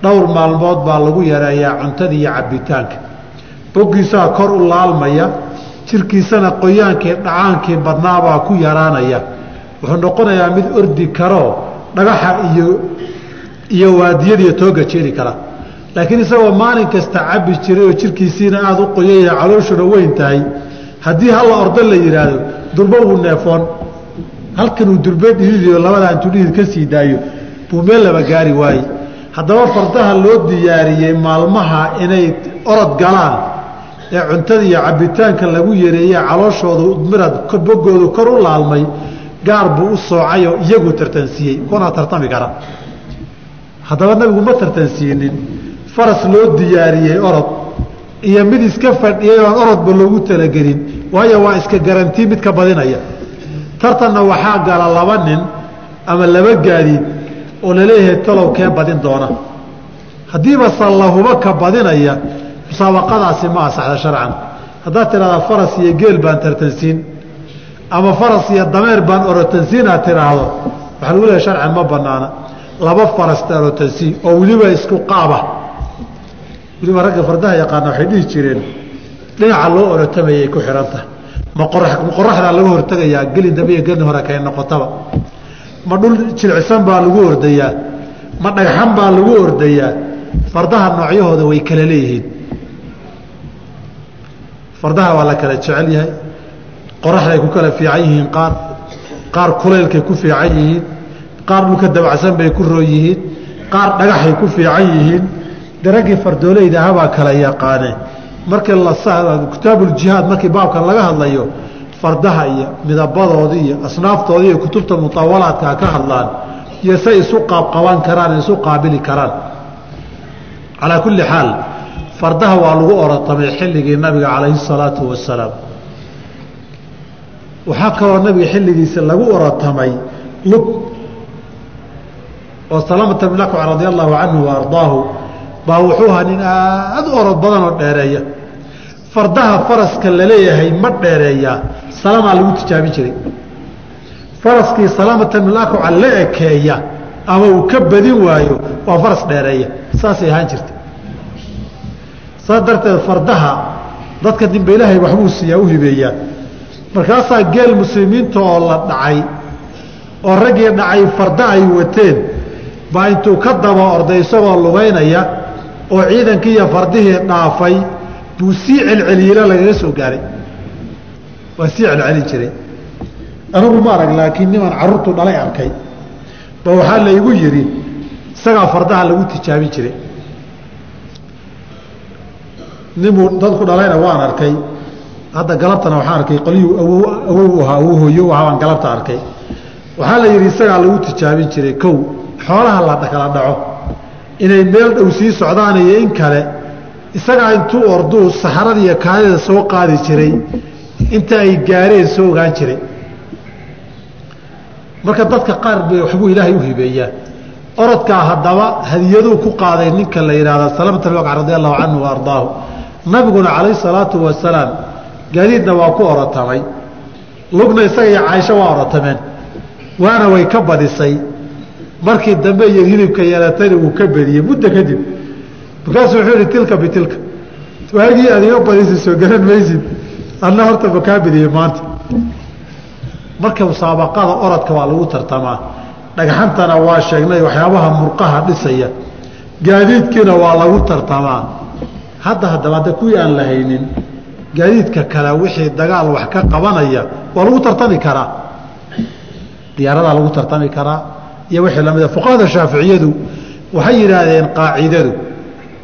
dhowr maalmood baa lagu yareeyaa cuntada iyo cabbitaanka. Boggiisaa kor u laalmaya jirkiisana qoyaankii dhacaankii badnaabaa ku yaraanaya. Wuxuu noqonayaa mid ordi karoo dhagaxa iyo iyo waadiyadiiyo tooga jeeri kara. Laakiin isagoo maalin kasta cabbi jiray oo jirkiisiina aada u qoyaya calooshuna weyn tahay haddii halla ordo la yidhaahdo durbo wuu neefoon. Halkanuu durbe dhididiyo labadaa intuu dhidid ka sii daayo buu meel laba gaari waaye haddaba fardaha loo diyaariyey maalmaha inay orod galaan ee cuntada iyo cabbitaanka lagu yareeye calooshooda udmirad bogoodu kor u laalmay gaar buu u soocayoo iyagu tartansiiyey kuna tartami kara. Haddaba nabigu ma tartansiinin faras loo diyaariyey orod. Iyo mid iska fadhiyay oon orodba loogu talagelin. Waayo waa iska garantii mid ka badinaya. Tartanna waxaa gala laba nin ama laba gaadiid oo la leeyahay talow kee badin doona. Haddiiba sallahuba ka badinaya musaabaqadaasi ma asaxda sharcan. Haddaad tidhahdaa faras iyo geel baan tartansiin ama faras iyo dameer baan orotansiin aad tidhaahdo waxaa lagu leehay sharcan ma banaana laba farasta orotansiin oo weliba isku qaaba. Weliba ragga fardaha yaqaana waxay dhihi jireen dhinaca loo orotamayay ku xidhan tahay ma qoraxdaa laga hortegayaa gelin dambe iyo gelin hore kay noqotaba ma dhul jilcisan baa lagu ordayaa? Ma dhagxan baa lagu ordayaa? Fardaha noocyahooda way kala leeyihiin. Fardaha waa la kala jecel yahay. Qoraxday ku kala fiican yihiin qaar. Qaar kulaylkay ku fiican yihiin. Qaar dhulka dabacsan bay ku roon yihiin. Qaar dhagaxay ku fiican yihiin. Daraggii fardoolayda ahabaa kala yaqaane. Markii kitaabuuljihaad markii baabkan laga hadlayo fardaha iyo midabadoodii iyo asnaaftoodii iyo kutubta mutawalaadkaa ka hadlaan iyo say isu qaabqaban karaan isu qaabili karaan. Calaa kulli xaal fardaha waa lagu orotamay xilligii nabiga calayhi salaatu wasalaam waxaa kaloo nabiga xilligiisa lagu orotamay lug oo salamata bn akwac radi allahu canhu wa baa wuxuu ahaa nin aada u orod badan oo dheereeya. Fardaha faraska la leeyahay ma dheereeyaa salamaa lagu tijaabin jiray. Faraskii salamata bn akwaca la ekeeya ama uu ka badin waayo waa faras dheereeya. Saasay ahaan jirta saas darteed fardaha dadka dimba ilaahay waxbuu siiyaa u hibeeyaa markaasaa geel muslimiinta oo la dhacay oo raggii dhacay farda ay wateen baa intuu ka daba orday isagoo lugaynaya oo ciidankii iyo fardihii dhaafay buu sii celceliyeelo lagaga soo gaaray waa sii celcelin jiray. Anigu ma arag laakiin niman carruurtu dhalay arkay. Ba waxaa laygu yidhi isagaa fardaha lagu tijaabin jiray. Ninbuu dadku dhalayna waan arkay. Hadda galabtana waxaan arkay qolyuu awow ahaa awow hooyo baan galabta arkay. Waxaa la yidhi isagaa lagu tijaabin jiray. Kow xoolaha la kala dhaco. Inay meel dhow sii socdaan iyo in kale isagaa intuu orduu saxarada iyo kaadida soo qaadi jiray inta ay gaareen soo ogaan jiray. Marka dadka qaar bay waxbuu ilaahay u hibeeyaa. Orodkaa haddaba hadiyaduu ku qaaday ninka la yidhaahda salamata alwaqc radi allahu canhu wa ardaahu. Nabiguna calayhi salaatu wasalaam gaadiidna waa ku orotamay. Lugna isaga iyo caaisho waa orotameen. Waana way ka badisay. Markii dambe iyo hilibka yeelatayna wuu ka bediyey muddo kadib. Markaasuu wuxuu yihi tilka bitilka waagii aad iga badisa soo garan maysid adna horta ma kaa bediyey maanta. Marka musaabaqada orodka waa lagu tartamaa. Dhagxantana waa sheegnay waxyaabaha murqaha dhisaya. Gaadiidkiina waa lagu tartamaa. Hadda haddaba hadda kuwii aan la haynin gaadiidka kale wixii dagaal wax ka qabanaya waa lagu tartami karaa. Diyaaradaa lagu tartami karaa iyo wixii lamida fuqahada shaaficiyadu waxay yidhaahdeen qaacidadu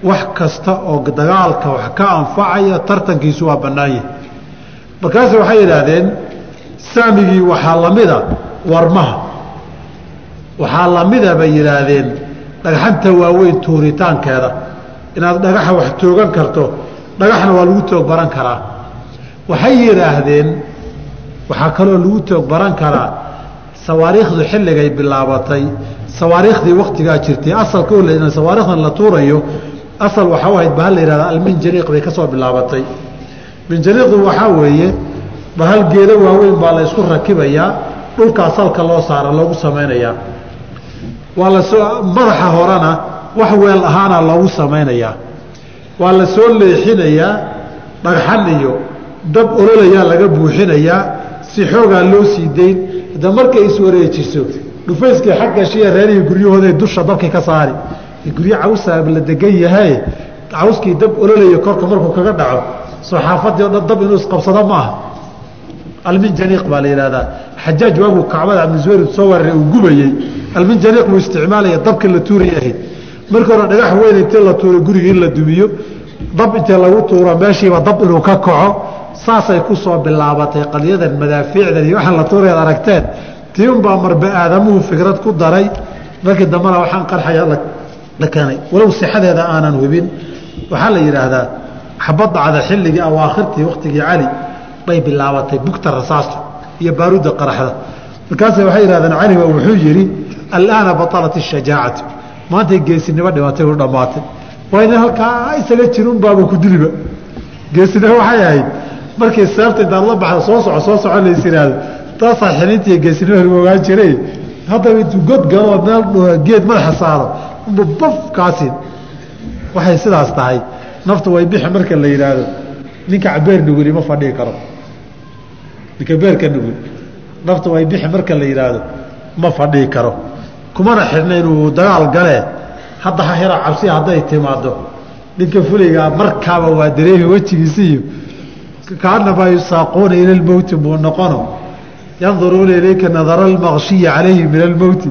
wax kasta oo dagaalka wax ka anfacaya tartankiisu waa bannaan yahay markaase waxay yidhaahdeen saamigii waxaa lamida warmaha. Waxaa lamida bay yidhaahdeen dhagxanta waaweyn tuuritaankeeda. Inaad dhagaxa wax toogan karto dhagaxna waa lagu toog baran karaa. Waxay yidhaahdeen waxaa kaloo lagu toog baran karaa sawaariikhdu xilligay bilaabatay sawaariikhdii waktigaa jirtay asalka o sawaarikhdan la tuurayo asal waxaa u ahayd bahal la yihahda alminjaniiq bay ka soo bilaabatay minjaniiqdu waxaa weeye bahal geedo waaweyn baa la ysku rakibayaa dhulkaa salka loo saara loogu samaynayaa. Waa la soo madaxa horena wax weel ahaana loogu samaynayaa. Waa la soo leexinayaa dhagxan iyo dab ololayaa laga buuxinayaa si xoogaa loo sii dayn da markay iswareejiso dhufayskii xaggashiya reerihii guryahooday dusha dabkii ka saari. Guryo cawsaa la degan yahay cawskii dab ololaya korka markuu kaga dhaco soo xaafadii o dhan dab inuu isqabsado maaha. Alminjaniiq baa la yihahdaa xajaaj waaguu kacbada cabdizubayr soo weeraray uu gubayey. Alminjaniiq buu isticmaalaya dabka la tuuray ahayd markii hore dhagax weyn intii la tuuro guriga in la dumiyo. Dab intee lagu tuuro meeshiiba dab inuu ka kaco. Saasay ku soo bilaabatay qadyadan madaafiicdan iyo waxaan la tuurayaad aragteen. Tii unbaa marba aadamuhu fikrad ku daray. Markii dambena waxaan qarxaya la keenay. Walow sixadeeda aanan hubin. Waxaa la yidhaahdaa xabad dhacda xilligii awaakhirtii waktigii cali bay bilaabatay bugta rasaasta iyo baaruudda qaraxda. Markaase waxay yihahdeen caliba wuxuu yidhi alaana batalat ishajaacatu maantay geesinimo dhimatay u dhammaatay. Waa ina halkaa isaga jirunbaaba ku diliba geesinimo waxay ahayd markii seefta intaad la baxda soo soco soo soco lays yidhaahdo taasaa xilintiiyo geesinimo lagu ogaan jiray. Haddaba intuu god galoo meel geed madaxa saaro unba bafkaasi. Waxay sidaas tahay naftu way bixi marka la yidhaahdo ninka cabeer nuguli ma fadhii karo. Ninka beerka nugul naftu way bixi marka la yidhaahdo ma fadhii karo. Kumana xidhna inuu dagaal galee hadda hahira cabsi hadday timaado ninka fulaygaa markaaba waa dareemi wejigiisiiyo kaanamaa yusaaquuna ila lmowti buu noqono. Yanduruuna ilayka nadara almaqshiyi calayhi min almowti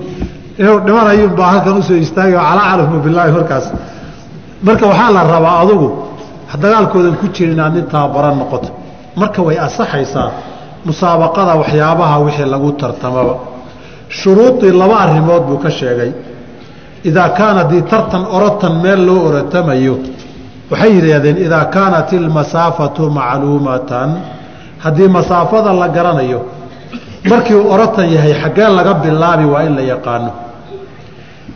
inuu dhimanayunbaa halkan u soo istaagay calaa calafmu bilaahi markaas marka waxaa la rabaa adugu dagaalkoodan ku jira inaad nin tababaran noqoto marka way asaxaysaa musaabaqada waxyaabaha wixii lagu tartamaba shuruudii laba arrimood buu ka sheegay. Idaa kaana dii tartan orotan meel loo orotamayo waxay yidhaahdeen idaa kaanat ilmasaafatu macluumatan haddii masaafada la garanayo markii uu orotan yahay xaggee laga bilaabi waa in la yaqaano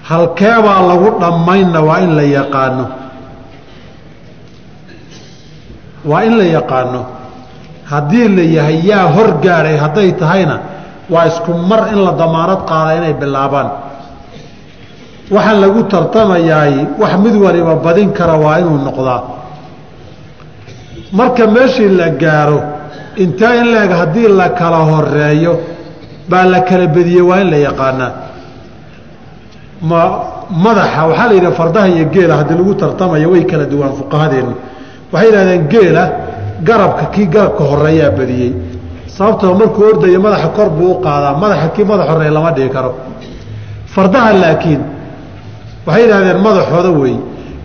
halkeebaa lagu dhammaynna waa in la yaqaano. Waa in la yaqaano. Haddii la yahay yaa hor gaadhay hadday tahayna waa isku mar in la damaanad qaada inay bilaabaan. Waxaan lagu tartamayaay wax mid waliba badin kara waa inuu noqdaa. Marka meeshii la gaaro intaa in laeg haddii la kala horeeyo baa la kala bediyey waa in la yaqaanaa ma madaxa waxaa la yidhaha fardaha iyo geela haddii lagu tartamayo way kala duwaan fuqahadeennu waxay yidhahdeen geela garabka kii garabka horeeyaa badiyey. Sababtoo markuu ordayo madaxa kor buu u qaadaa madaxa kii madax horreeya lama dhigi karo. Fardaha laakiin waxay yidhahdeen madaxooda wey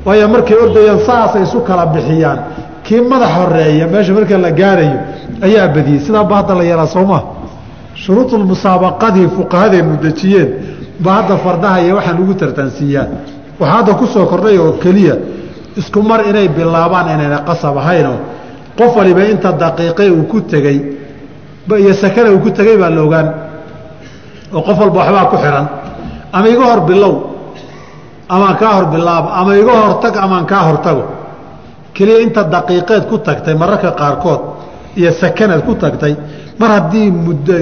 waayo markay ordayaan saasay isu kala bixiyaan. Kii madax horreeya meesha marka la gaarayo ayaa badiyey. Sidaa ba hadda la yeelaa soo maa shuruudulmusaabaqadii fuqahadeennu dejiyeen ba hadda fardaha iyo waxaan ugu tartansiiyaan waxaa hadda ku soo kordhay oo keliya isku mar inay bilaabaan inayna qasab ahaynoo qof waliba inta daqiiqe uu ku tegey iyo sakana uu ku tegey baa la ogaan. Oo qof walba waxbaa ku xihan ama iga hor bilow amaan kaa hor bilaabo ama iga hortag amaan kaa hortago keliya inta daqiiqeed ku tagtay mararka qaarkood iyo sakanaad ku tagtay mar haddii muddo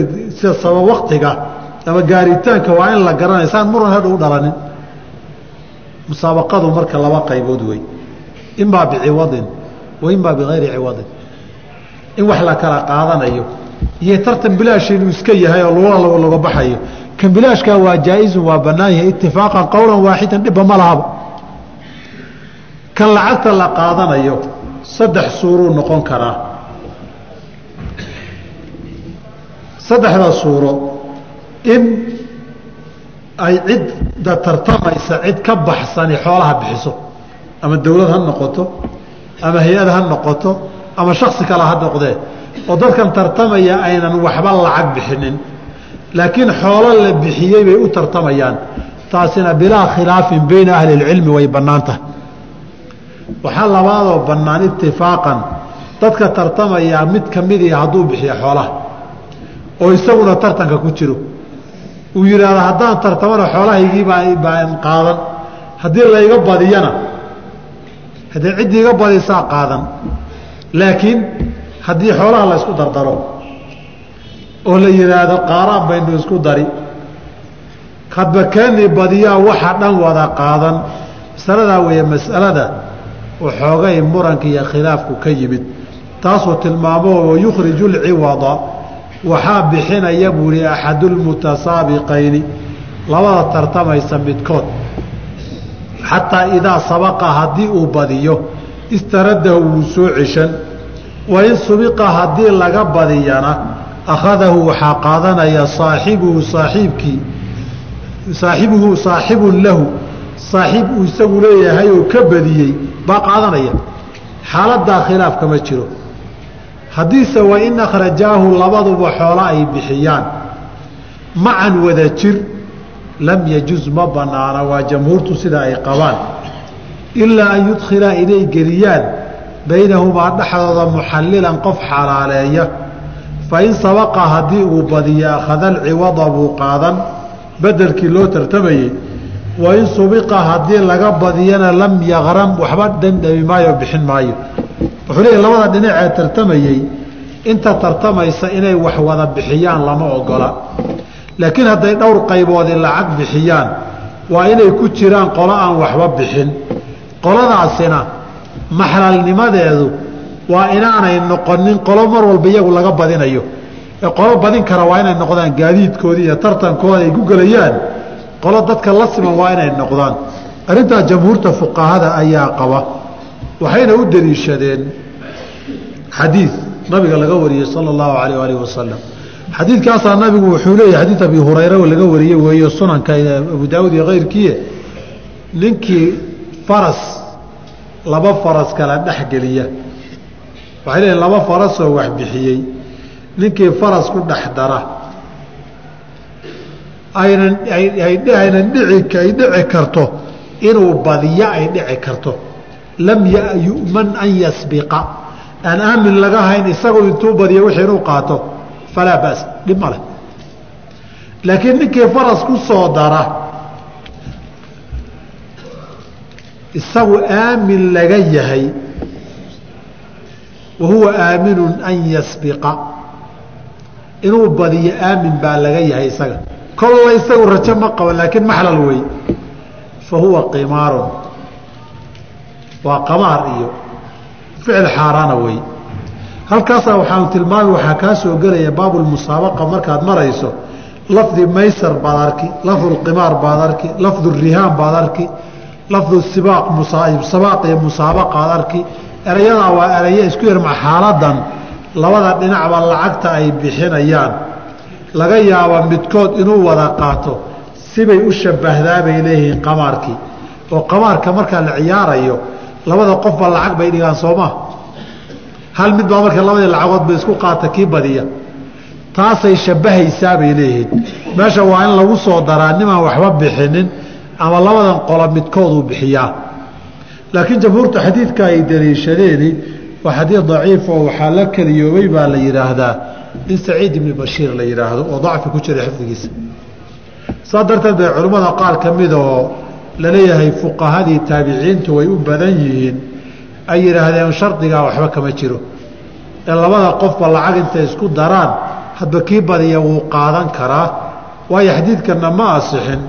sabab waktiga ama gaaritaanka waa in la garanaya saan muran hadha u dhalanin. Musaabaqadu marka laba qaybood wey. Imaa biciwadin wa imaa bigayri ciwadin. In wax la kala qaadanayo iyo tartan bilaash inuu iska yahay oo lula laga baxayo. Kan bilaashkaa waa jaa-izun waa bannaan yahay itifaaqan qowlan waaxidan dhibba ma lahaba kan lacagta la qaadanayo saddex suuruu noqon karaa. Saddexda suuro in ay cidda tartamaysa cid ka baxsani xoolaha bixiso. Ama dawlad ha noqoto ama hay'ad ha noqoto ama shaksi kale ha noqdee oo dadkan tartamaya aynan waxba lacag bixinin. Laakiin xoolo la bixiyey bay u tartamayaan. Taasina bilaa khilaafin bayna ahli اlcilmi way bannaan tahay waxaa labaadoo bannaan itifaaqan dadka tartamayaa mid ka midii hadduu bixiyo xoolaha. Oo isaguna tartanka ku jiro uu yidhaahdo haddaan tartamana xoolahaygii baan qaadan. Haddii layga badiyana haddii ciddii iga badisaa qaadan. Laakiin haddii xoolaha la ysku dardaro oo la yidhaahdo qaaraan baynu isku dari. Hadba keeni badiyaa waxa dhan wada qaadan. Masaladaa weeye mas'alada waxoogay muranka iyo khilaafku ka yimid. Taasuu tilmaamo wayukhriju lciwada waxaa bixinaya buu ihi axadulmutasaabiqayni labada tartamaysa midkood. Xataa idaa sabaqa haddii uu badiyo istaradahu wuu soo ceshan. Wain subiqa haddii laga badiyana akhadahu waxaa qaadanaya saaxibuhu saaxiibkii saaxibuhu saaxibun lahu. Saaxiib uu isagu leeyahay oo ka badiyey baa qaadanaya. Xaaladaa khilaaf kama jiro haddiise wain akhrajaahu labaduba xoolo ay bixiyaan. Macan wada jir lam yajuz ma banaana waa jamhuurtu sida ay qabaan. Ilaa an yudkhilaa inay geliyaan baynahumaa dhexdooda muxallilan qof xalaaleeya. Fain sabaqa haddii uu badiyo akhada alciwada buu qaadan. Bedelkii loo tartamayey wain subiqa haddii laga badiyana lam yaqram waxba dhandhami maayo bixin maayo wuxuu leeyahy labada dhinac ee tartamayey inta tartamaysa inay wax wada bixiyaan lama ogola. Laakiin hadday dhowr qayboodi lacag bixiyaan waa inay ku jiraan qolo aan waxba bixin. Qoladaasina maxlalnimadeedu waa inaanay noqonin qolo mar walba iyagu laga badinayo. Ee qolo badin kara waa inay noqdaan gaadiidkoodii iyo tartankooda ay ku gelayaan. Qolo dadka la siman waa inay noqdaan. Arrintaa jamhuurta fuqahada ayaa qaba waxayna u deliishadeen xadiid nabiga laga wariyey sala allahu alayh alih wasalam xadiidkaasaa nabigu wuxuu leeyahy xadiid abi hurayra laga wariyey weeyo sunanka abu daawud iyo keyrkiie ninkii faras laba faras kala dhexgeliya waxay leeyihiin laba farasoo wax bixiyey. Ninkii faras ku dhex dara. Aynan aynan dhici ay dhici karto inuu badiyo ay dhici karto lam yu'man an yasbiqa. Aan aamin laga hayn isagu intuu badiyo wixii inuu qaato falaa ba's dhib ma leh. Laakiin ninkii faras ku soo dara isagu aamin laga yahay wa huwa aaminun an yasbiqa. Inuu badiyo aamin baa laga yahay isaga. Kolla isagu rajo ma qabo laakiin maxlal wey fa huwa qimaarun waa qamaar iyo ficil xaaraana wey halkaasaa waxaanu tilmaami waxaa kaa soo gelaya baabulmusaabaqa markaad marayso lafdi maysar baad arki lafdu qimaar baad arki lafdu rihaan baad arki lafdu sibaaq sabaaq iyo musaabaqaad arki. Erayadaa waa eraye isku yarma xaaladan labada dhinacba lacagta ay bixinayaan. Laga yaaba midkood inuu wada qaato sibay u shabbahdaa bay leeyihiin qamaarkii. Oo qamaarka markaa la ciyaarayo labada qofba lacag bay dhigaan soomaa hal mid baa marka labadii lacagood ba isku qaata kii badiya. Taasay shabbahaysaa bay leeyihiin. Meesha waa in lagu soo daraa nimaan waxba bixinin ama labadan qola midkooduu bixiyaa. Laakiin jamhuurta xadiidka ay daliishadeeni waa xadiid daciif oo waxaa la keliyoobay baa la yidhaahdaa. In saciid ibni bashiir la yidhaahdo oo dacfi ku jira xifdigiisa. Saa darteed bay culimmada qaar ka mid oo la leeyahay fuqahadii taabiciintu way u badan yihiin. Ay yidhaahdeen shardigaa waxba kama jiro. Ee labada qofba lacag intay isku daraan hadba kii badiya wuu qaadan karaa. Waayo xadiidkanna ma asixin.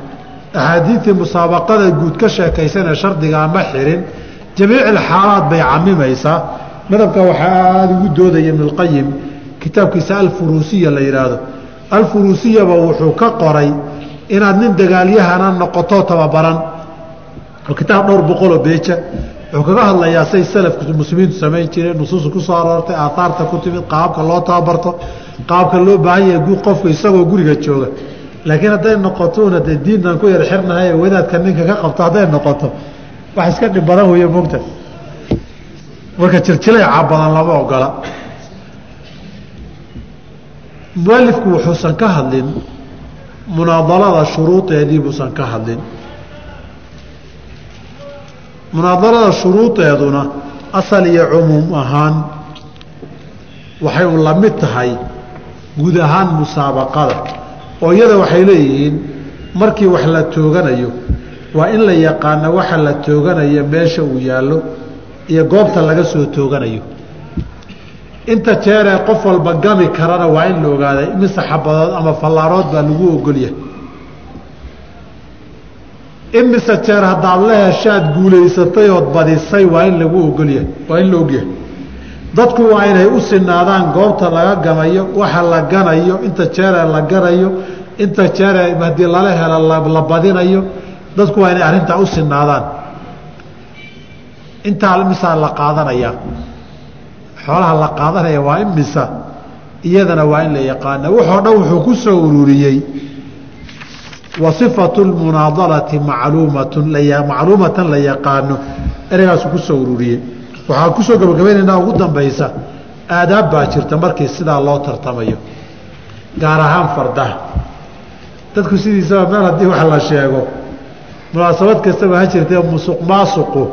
Axaadiidtii musaabaqada guud ka sheekaysana shardigaa ma xirin. Jamiicil xaalaad bay camimaysaa madhabka waxaa aada ugu doodaya ibnulqayim kitaabkiisa alfuruusiya la yidhaahdo alfuruusiyaba wuxuu ka qoray inaad nin dagaalyahana noqoto tababaran kitaab dhowr boqoloo beeja wuxuu kaga hadlayaa say salafku muslimiintu samayn jireen nusuusta ku soo aroortay aaaarta ku timid qaabka loo tababarto qaabka loo baahan yahay qofku isagoo guriga jooga. Laakiin hadday noqotona dee diinnan ku yar xirnahay wadaadka ninka ka qabto hadday noqoto wax iska dhib badan weeye mogta marka jiljilayca badan lama ogola. Mualifku wuxuusan ka hadlin munaadalada shuruudeedii buusan ka hadlin munaadalada shuruudeeduna asal iyo cumuum ahaan waxay u la mid tahay guud ahaan musaabaqada oo iyada waxay leeyihiin markii wax la tooganayo waa in la yaqaana waxa la tooganayo meesha uu yaallo iyo goobta laga soo tooganayo. Inta jeeree qof walba gami karana waa in la ogaaday mise xabadood ama fallaarood baa lagu ogolyahay imise jeer haddaad la heshaad guulaysatay ood badisay waa in lagu ogolyahay. Waa in la ogyahay. Dadku waa inay u sinaadaan goobta laga gamayo waxa la ganayo inta jeeree la ganayo inta jeeree haddii lala helo la badinayo dadku waa inay arrintaa u sinaadaan. Intaa misaa la qaadanayaa xoolaha la qaadanaya waa imisa iyadana waa in la yaqaana. Wuxoo dhan wuxuu ku soo ururiyey wa sifatu lmunaadalati macluumatun macluumatan la yaqaano. Ereygaasuu ku soo ururiyey. Waxaan ku soo gabagabaynaynaa ugu dambaysa. Aadaab baa jirta markii sidaa loo tartamayo gaar ahaan fardaha. Dadku sidiisaba meel haddii wax la sheego. Munaasabad kastaba ha jirtee musuq maasuqu.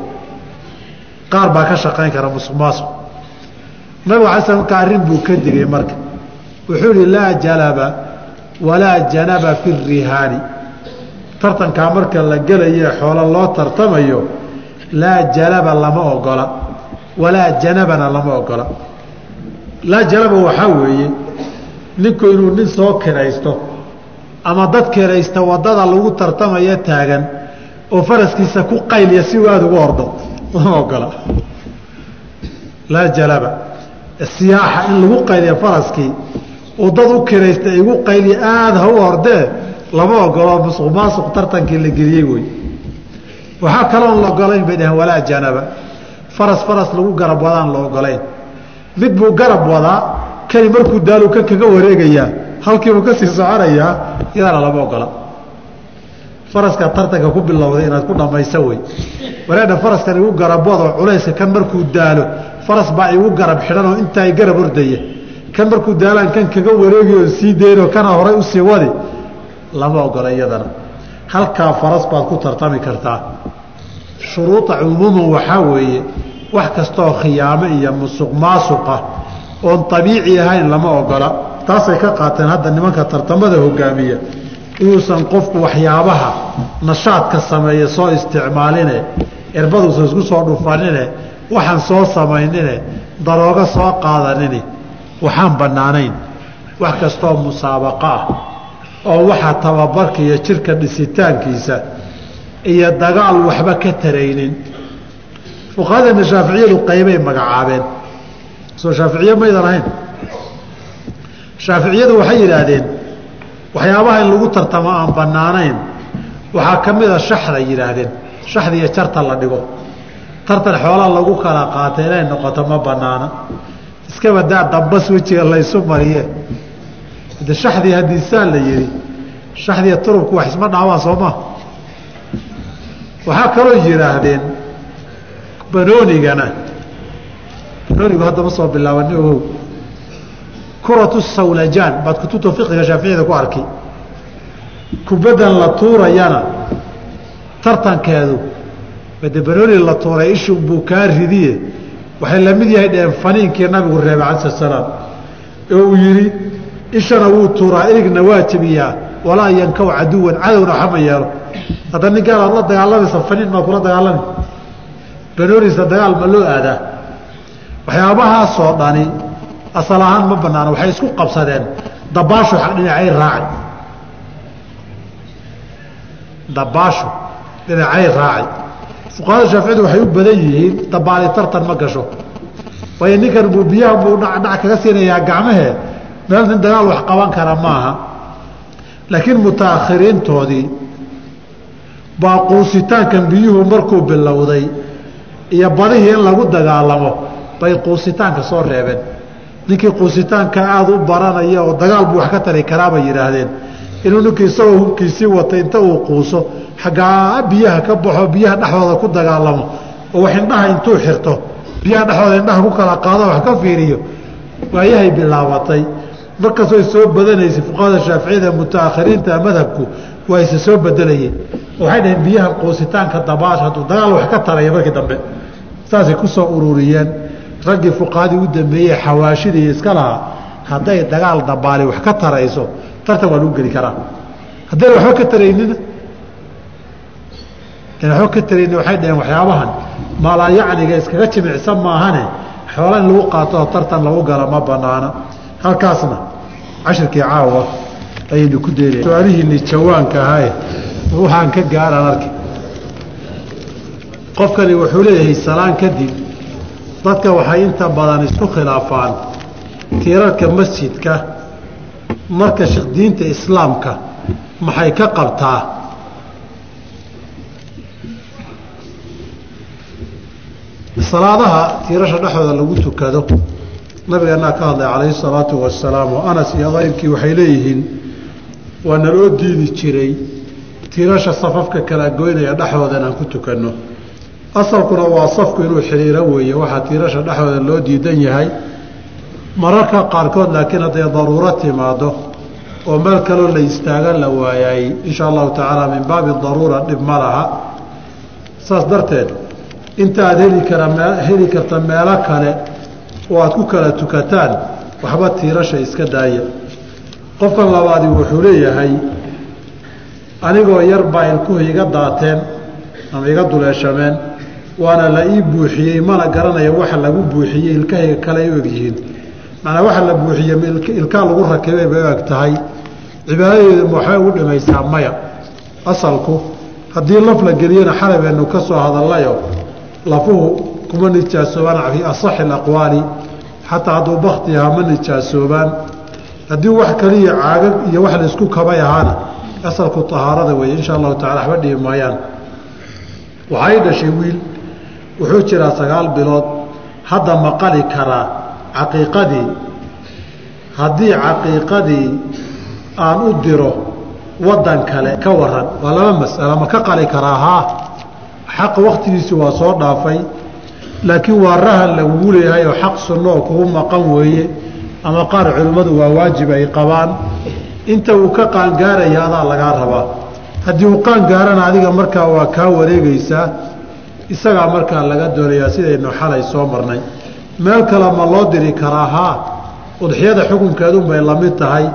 Qaar baa ka shaqayn kara musuq maasuq. Nabig ala sl marka arrin buu ka digay marka. Wuxuu ihi laa jalaba walaa janaba fi rihaani tartankaa marka la gelaye xoolo loo tartamayo laa jalaba lama ogola. Walaa janabana lama ogola. Laa jalaba waxaa weeye ninku inuu nin soo kiraysto ama dad kiraysta waddada lagu tartamaya taagan oo faraskiisa ku qaylya si aada ugu ordo lama ogola. Laa jalaba siyaaxa in lagu qayliya faraskii oo dad u kiraysta igu qayliya aada ha u ordee lama ogolo musuq maasuq tartankii la geliyey wey waxaa kaloon la ogolayn bay dhaheen walaa janaba. Faras faras lagu garab wadaan la ogolayn. Mid buu garab wadaa kani markuu daalu kan kaga wareegayaa halkiibuu ka sii soconayaa iyadana lama ogola. Faraska tartanka ku bilowday inaad ku dhammayso wey wareedha faraskan igu garab culayska kan markuu daalo faras baa igu garab xidhanoo intaa garab ordaya kan markuu daalaan kan kaga wareegiyo sii daynoo kana horay u sii wadi lama ogola iyadana. Halkaa faras baad ku tartami kartaa. Shuruuda cumuuman waxaa weeye wax kastaoo khiyaamo iyo musuq maasuqa oon abiici ahayn lama ogola taasay ka qaateen hadda nimanka tartamada hogaamiya inuusan qofku waxyaabaha nashaadka sameeya soo isticmaaline erbaduusan isku soo dhufanine waxaan soo samaynine daroogo soo qaadanini waxaan bannaanayn wax kastooo musaabaqo ah oo waxa tababarka iyo jirka dhisitaankiisa iyo dagaal waxba ka taraynin. Fuqahadana shaaficiyadu qaybay magacaabeen. Soo shaaficiye maydan ahayn. Shaaficiyadu waxay yidhaahdeen waxyaabaha in lagu tartamo aan bannaanayn waxaa ka mida shaxday yidhaahdeen. Shaxda iyo jarta la dhigo. Tartan xoolaa lagu kala qaata inay noqoto ma banaana iskaba daa dambas wejiga laysu mariye. De shaxdii haddii saa la yihi shaxdiiya turubku wax isma dhaawaan soo waxaa kaloo yidhaahdeen banoonigana. Banoonigu hadda soo bilaabani ogow kuratu sawlajaan baad kutubta fiqiga shaaficiyada ku arki kubaddan la tuurayana tartankeedu bade banooni la tuuray ishun buu kaa ridiye waxay la mid yahay dheheen faniinkii nabigu reebay cala slat salaam. Oo uu yidhi ishana wuu tuuraa erigna waa jebiyaa walaa yankaw caduwan cadowna waxama yeelo. Hadda ninkaan aad la dagaalamaysa faniin maa kula dagaalami banooniisa dagaal ma loo aadaa. Waxyaabahaasoo dhani asal ahaan ma banaana waxay isku qabsadeen. Dabaashu xaq dhinacay raacay. Dabaashu dhinacay raacay fuqahada shaaficiyadu waxay u badan yihiin dabaali tartan ma gasho. Waayo ninkan buu biyaha buu dhacdhac kaga siinayaa gacmahee meel nin dagaal wax qaban kara maaha. Laakiin mutaakhiriintoodii baa quusitaankan biyuhu markuu bilowday iyo badihii in lagu dagaalamo bay quusitaanka soo reebeen. Ninkii quusitaanka aada u baranaya oo dagaal buu wax ka tari karaa bay yidhaahdeen. Inuu ninkii isagoo hubkiisii watay inta uu quuso xaggaa biyaha ka baxo biyaha dhexdooda ku dagaalamo oo wax indhaha intuu xirto biyaha dhexdooda indhaha ku kala qaado wax ka fiiriyo waayahay bilaabatay. Markastoo soo badanaysay fuqahada shaaficiyada mutaakhiriinta madhabku waa isa soo bedelayeen waxay dhaheen biyaha quusitaanka dabaash hadduu dagaal wax ka taraya markii dambe. Saasay ku soo ururiyeen. Raggii fuqahadii u dambeeyey xawaashidii iska lahaa hadday dagaal dabaali wax ka tarayso tartan waa lagu geli karaa. Haddayna waxba ka taraynina n waxba ka tarayni waxay dhaheen waxyaabahan. Maalaayacniga iskaga jimicsan maahane? Xoola in lagu qaato oo tartan lagu gala ma banaana halkaasna cashirkii caawa ayaynu ku deelay su'aalihiini jawaanka ahaye waxaan ka gaaraan arki qofkani wuxuu leeyahay salaan kadib dadka waxay inta badan isku khilaafaan tiirarka masjidka. Marka diinta islaamka maxay ka qabtaa salaadaha tiirasha dhexdooda lagu tukado. Nabigeenaa ka hadlay calayhi salaatu wasalaam oo anas iyo dayrkii waxay leeyihiin waa naloo diidi jiray tiirasha safafka kala goynaya dhexdooda inaan ku tukanno. Asalkuna waa safku inuu xiriiro weeye waxaa tiirasha dhexdooda loo diidan yahay. Mararka qaarkood laakiin hadday daruuro timaado oo meel kaloo la istaaga la waayay insha allahu tacaala min baabi daruura dhib ma laha. Saas darteed inta aad heli kara heli karta meelo kale oo aad ku kala tukataan waxba tiirasha iska daaya qofkan labaadi wuxuu leeyahay anigoo yar baa ilkuhu iga daateen ama iga duleeshameen waana la ii buuxiyey mana garanayo waxa lagu buuxiyey ilkahayga kale ay u egyihiin macnaa waxa la buuxiye ilkaa lagu rakibay bay u eg tahay. Cibaadadeedu waxbay ugu dhimaysaa maya? Asalku haddii laf la geliyana xalabeennu ka soo hadallayo lafuhu kuma nijaasoobaan fii asaxi alaqwaali xataa hadduu bakti ahaa ma nijaasoobaan haddii wax kaliya caagag iyo wax la isku kabay ahaana asalku tahaarada weeye insha allahu tacala waxba dhibi maayaan. Waxay dhashay wiil wuxuu jiraa sagaal bilood. Hadda ma karaa caqiiqadii. Haddii caqiiqadii aan u diro waddan kale ka waran waa laba mas'alo ma ka qali karaa haa xaq wakhtigiisi waa soo dhaafay laakiin waa rahan lagugu leeyahay oo xaq sunno oo kugu maqan weeye ama qaar culimmadu waa waajib ay qabaan. Inta uu ka qaangaaraya adaa lagaa rabaa. Haddii uu qaangaarana adiga markaa waa kaa wareegaysaa isagaa markaa laga doonayaa sidaynu xalay soo marnay. Meel kale ma loo diri karaa haa udxiyada xukunkeedunbay la mid tahay.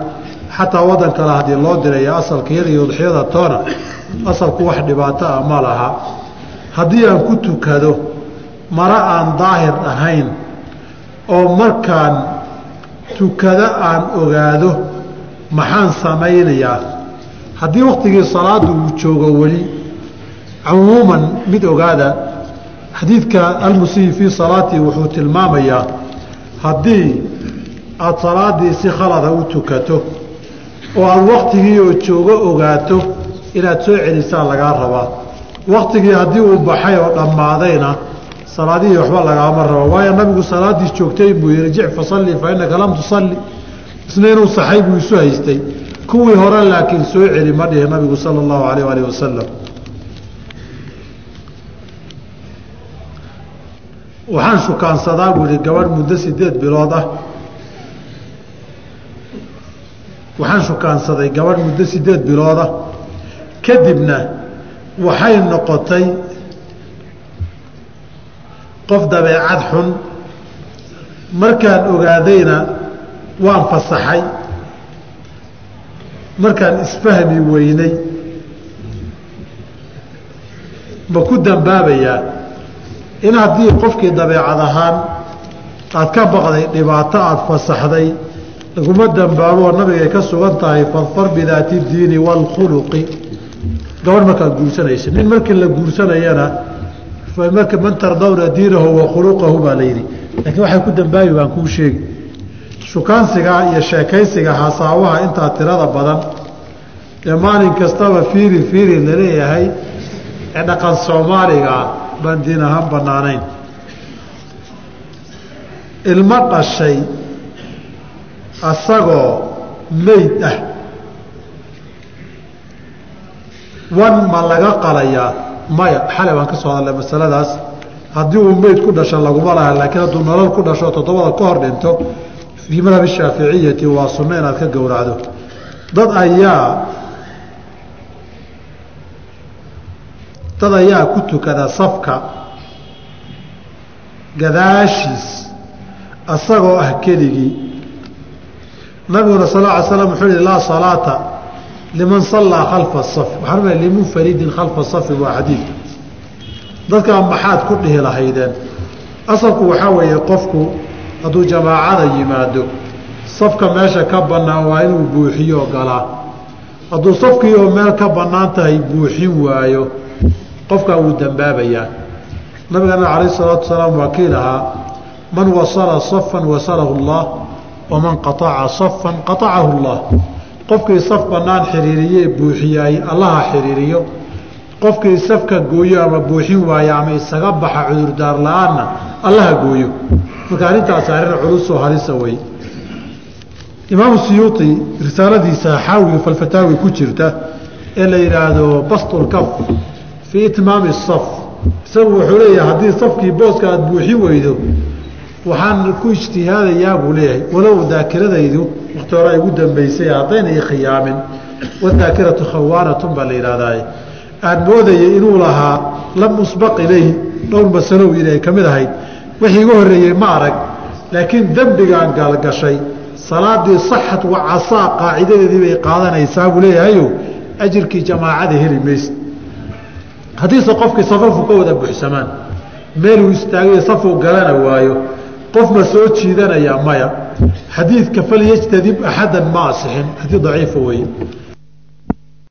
Xataa waddan kale haddii loo diraya asalkiyada iyo udxiyada toona asalku wax dhibaato ah ma laha haddii aan ku tukado mara aan daahir ahayn oo markaan tukado aan ogaado maxaan samaynayaa? Haddii wakhtigii salaadda uu joogo weli cumuuman mid ogaada xadiidka almusihi fii salaatii wuxuu tilmaamayaa haddii aada salaaddii si khalada u tukato oo aada wakhtigii oo joogo ogaato inaad soo celisaa lagaa rabaa wakhtigii haddii uu baxay oo dhammaadayna salaadihii waxba lagaama rabo. Waayo nabigu salaaddii joogtay buu yihi jic fasalli fa innaka lam tusalli. Isna inuu saxay buu isu haystay. Kuwii hore laakiin soo celi ma dhihi nabigu sala allahu alayh alih wasalam waxaan shukaansadaa buu yihi gabadh muddo sideed bilood ah. Waxaan shukaansaday gabadh muddo sideed bilooda kadibna waxay noqotay qof dabeecad xun. Markaan ogaadayna waan fasaxay. Markaan isfahmi weynay. Ma ku dambaabayaa in haddii qofkii dabeecad ahaan aad ka baqday dhibaato aada fasaxday laguma dambaaboo nabigay ka sugan tahay fadfar bidaati diini waalkhuluqi gabadh markaad guursanaysa nin markii la guursanayana man tardawna diinahu wa khuluqahu baa layidhi laakiin waxay ku dambaabi baan kuu sheegi shukaansiga iyo sheekaysiga hasaawaha intaa tirada badan ee maalin kastaba fiiri fiiri la leeyahay ee dhaqan soomaaligaa baan diin ahaan bannaanayn ilmo dhashay asagoo meyd ah wan ma laga qalayaa? Maya xalay baan ka soo hadalnay masaladaas. Haddii uu meyd ku dhasho laguma laha laakiin hadduu nolol ku dhasho toddobada ka hor dhinto fii madhab shaaficiyati waa sunno inaad ka gowracdo dad ayaa dad ayaa ku tukada safka gadaashiis asagoo ah keligii. Nabiguna sal ly slam wuxuu yihi laa salaata liman sallaa khalfa saf. Waxaan rumaya limunfaridin khalfa safi waa xadiidka dadkaa maxaad ku dhihi lahaydeen? Asalku waxaa weeye qofku hadduu jamaacada yimaado safka meesha ka bannaan waa inuu buuxiyo galaa hadduu safkii oo meel ka bannaan tahay buuxin waayo qofkaa wuu dambaabayaa nabigana calayh isalaatu wasalaam waa kii lahaa man wasala safan wasalahu allah waman qaaca safan qaacahu allah qofkii saf bannaan xiriiriyee buuxiyaay allaha xiriiriyo. Qofkii safka gooyo ama buuxin waayo ama isaga baxa cudurdaar la'aanna allaha gooyo. Marka arrintaas arrin culusoo halisa wey imaamu siyuuti risaaladiisa xaawiga falfataawi ku jirta ee la yidhaahdo bastulkaf fii itmaami saf. Isagu wuxuu leeyahay haddii safkii booska aada buuxin weydo waxaan ku ijtihaadayaa buu leeyahay. Walow daakiradaydu wakti hore ay ugu dambaysay haddayna i khiyaamin. Wadaakiratu khawaanatun baa la yidhaahdaa aan moodayay inuu lahaa lam usbaq ilayhi dhowr masalow inay ka mid ahayd. Wixii iga horreeyey ma arag laakiin dembigaan gaalgashay salaadii saxat wa casaa qaacidadeedii bay qaadanaysaa buu leeyahayo ajirkii jamaacada heli mayse haddiise qofkii safarku ka wada buuxsamaan meeluu istaagayo safuu galana waayo qof ma soo jiidanaya maya xadiidka falyajtadib axadan ma asixin xadiid daciifa weeye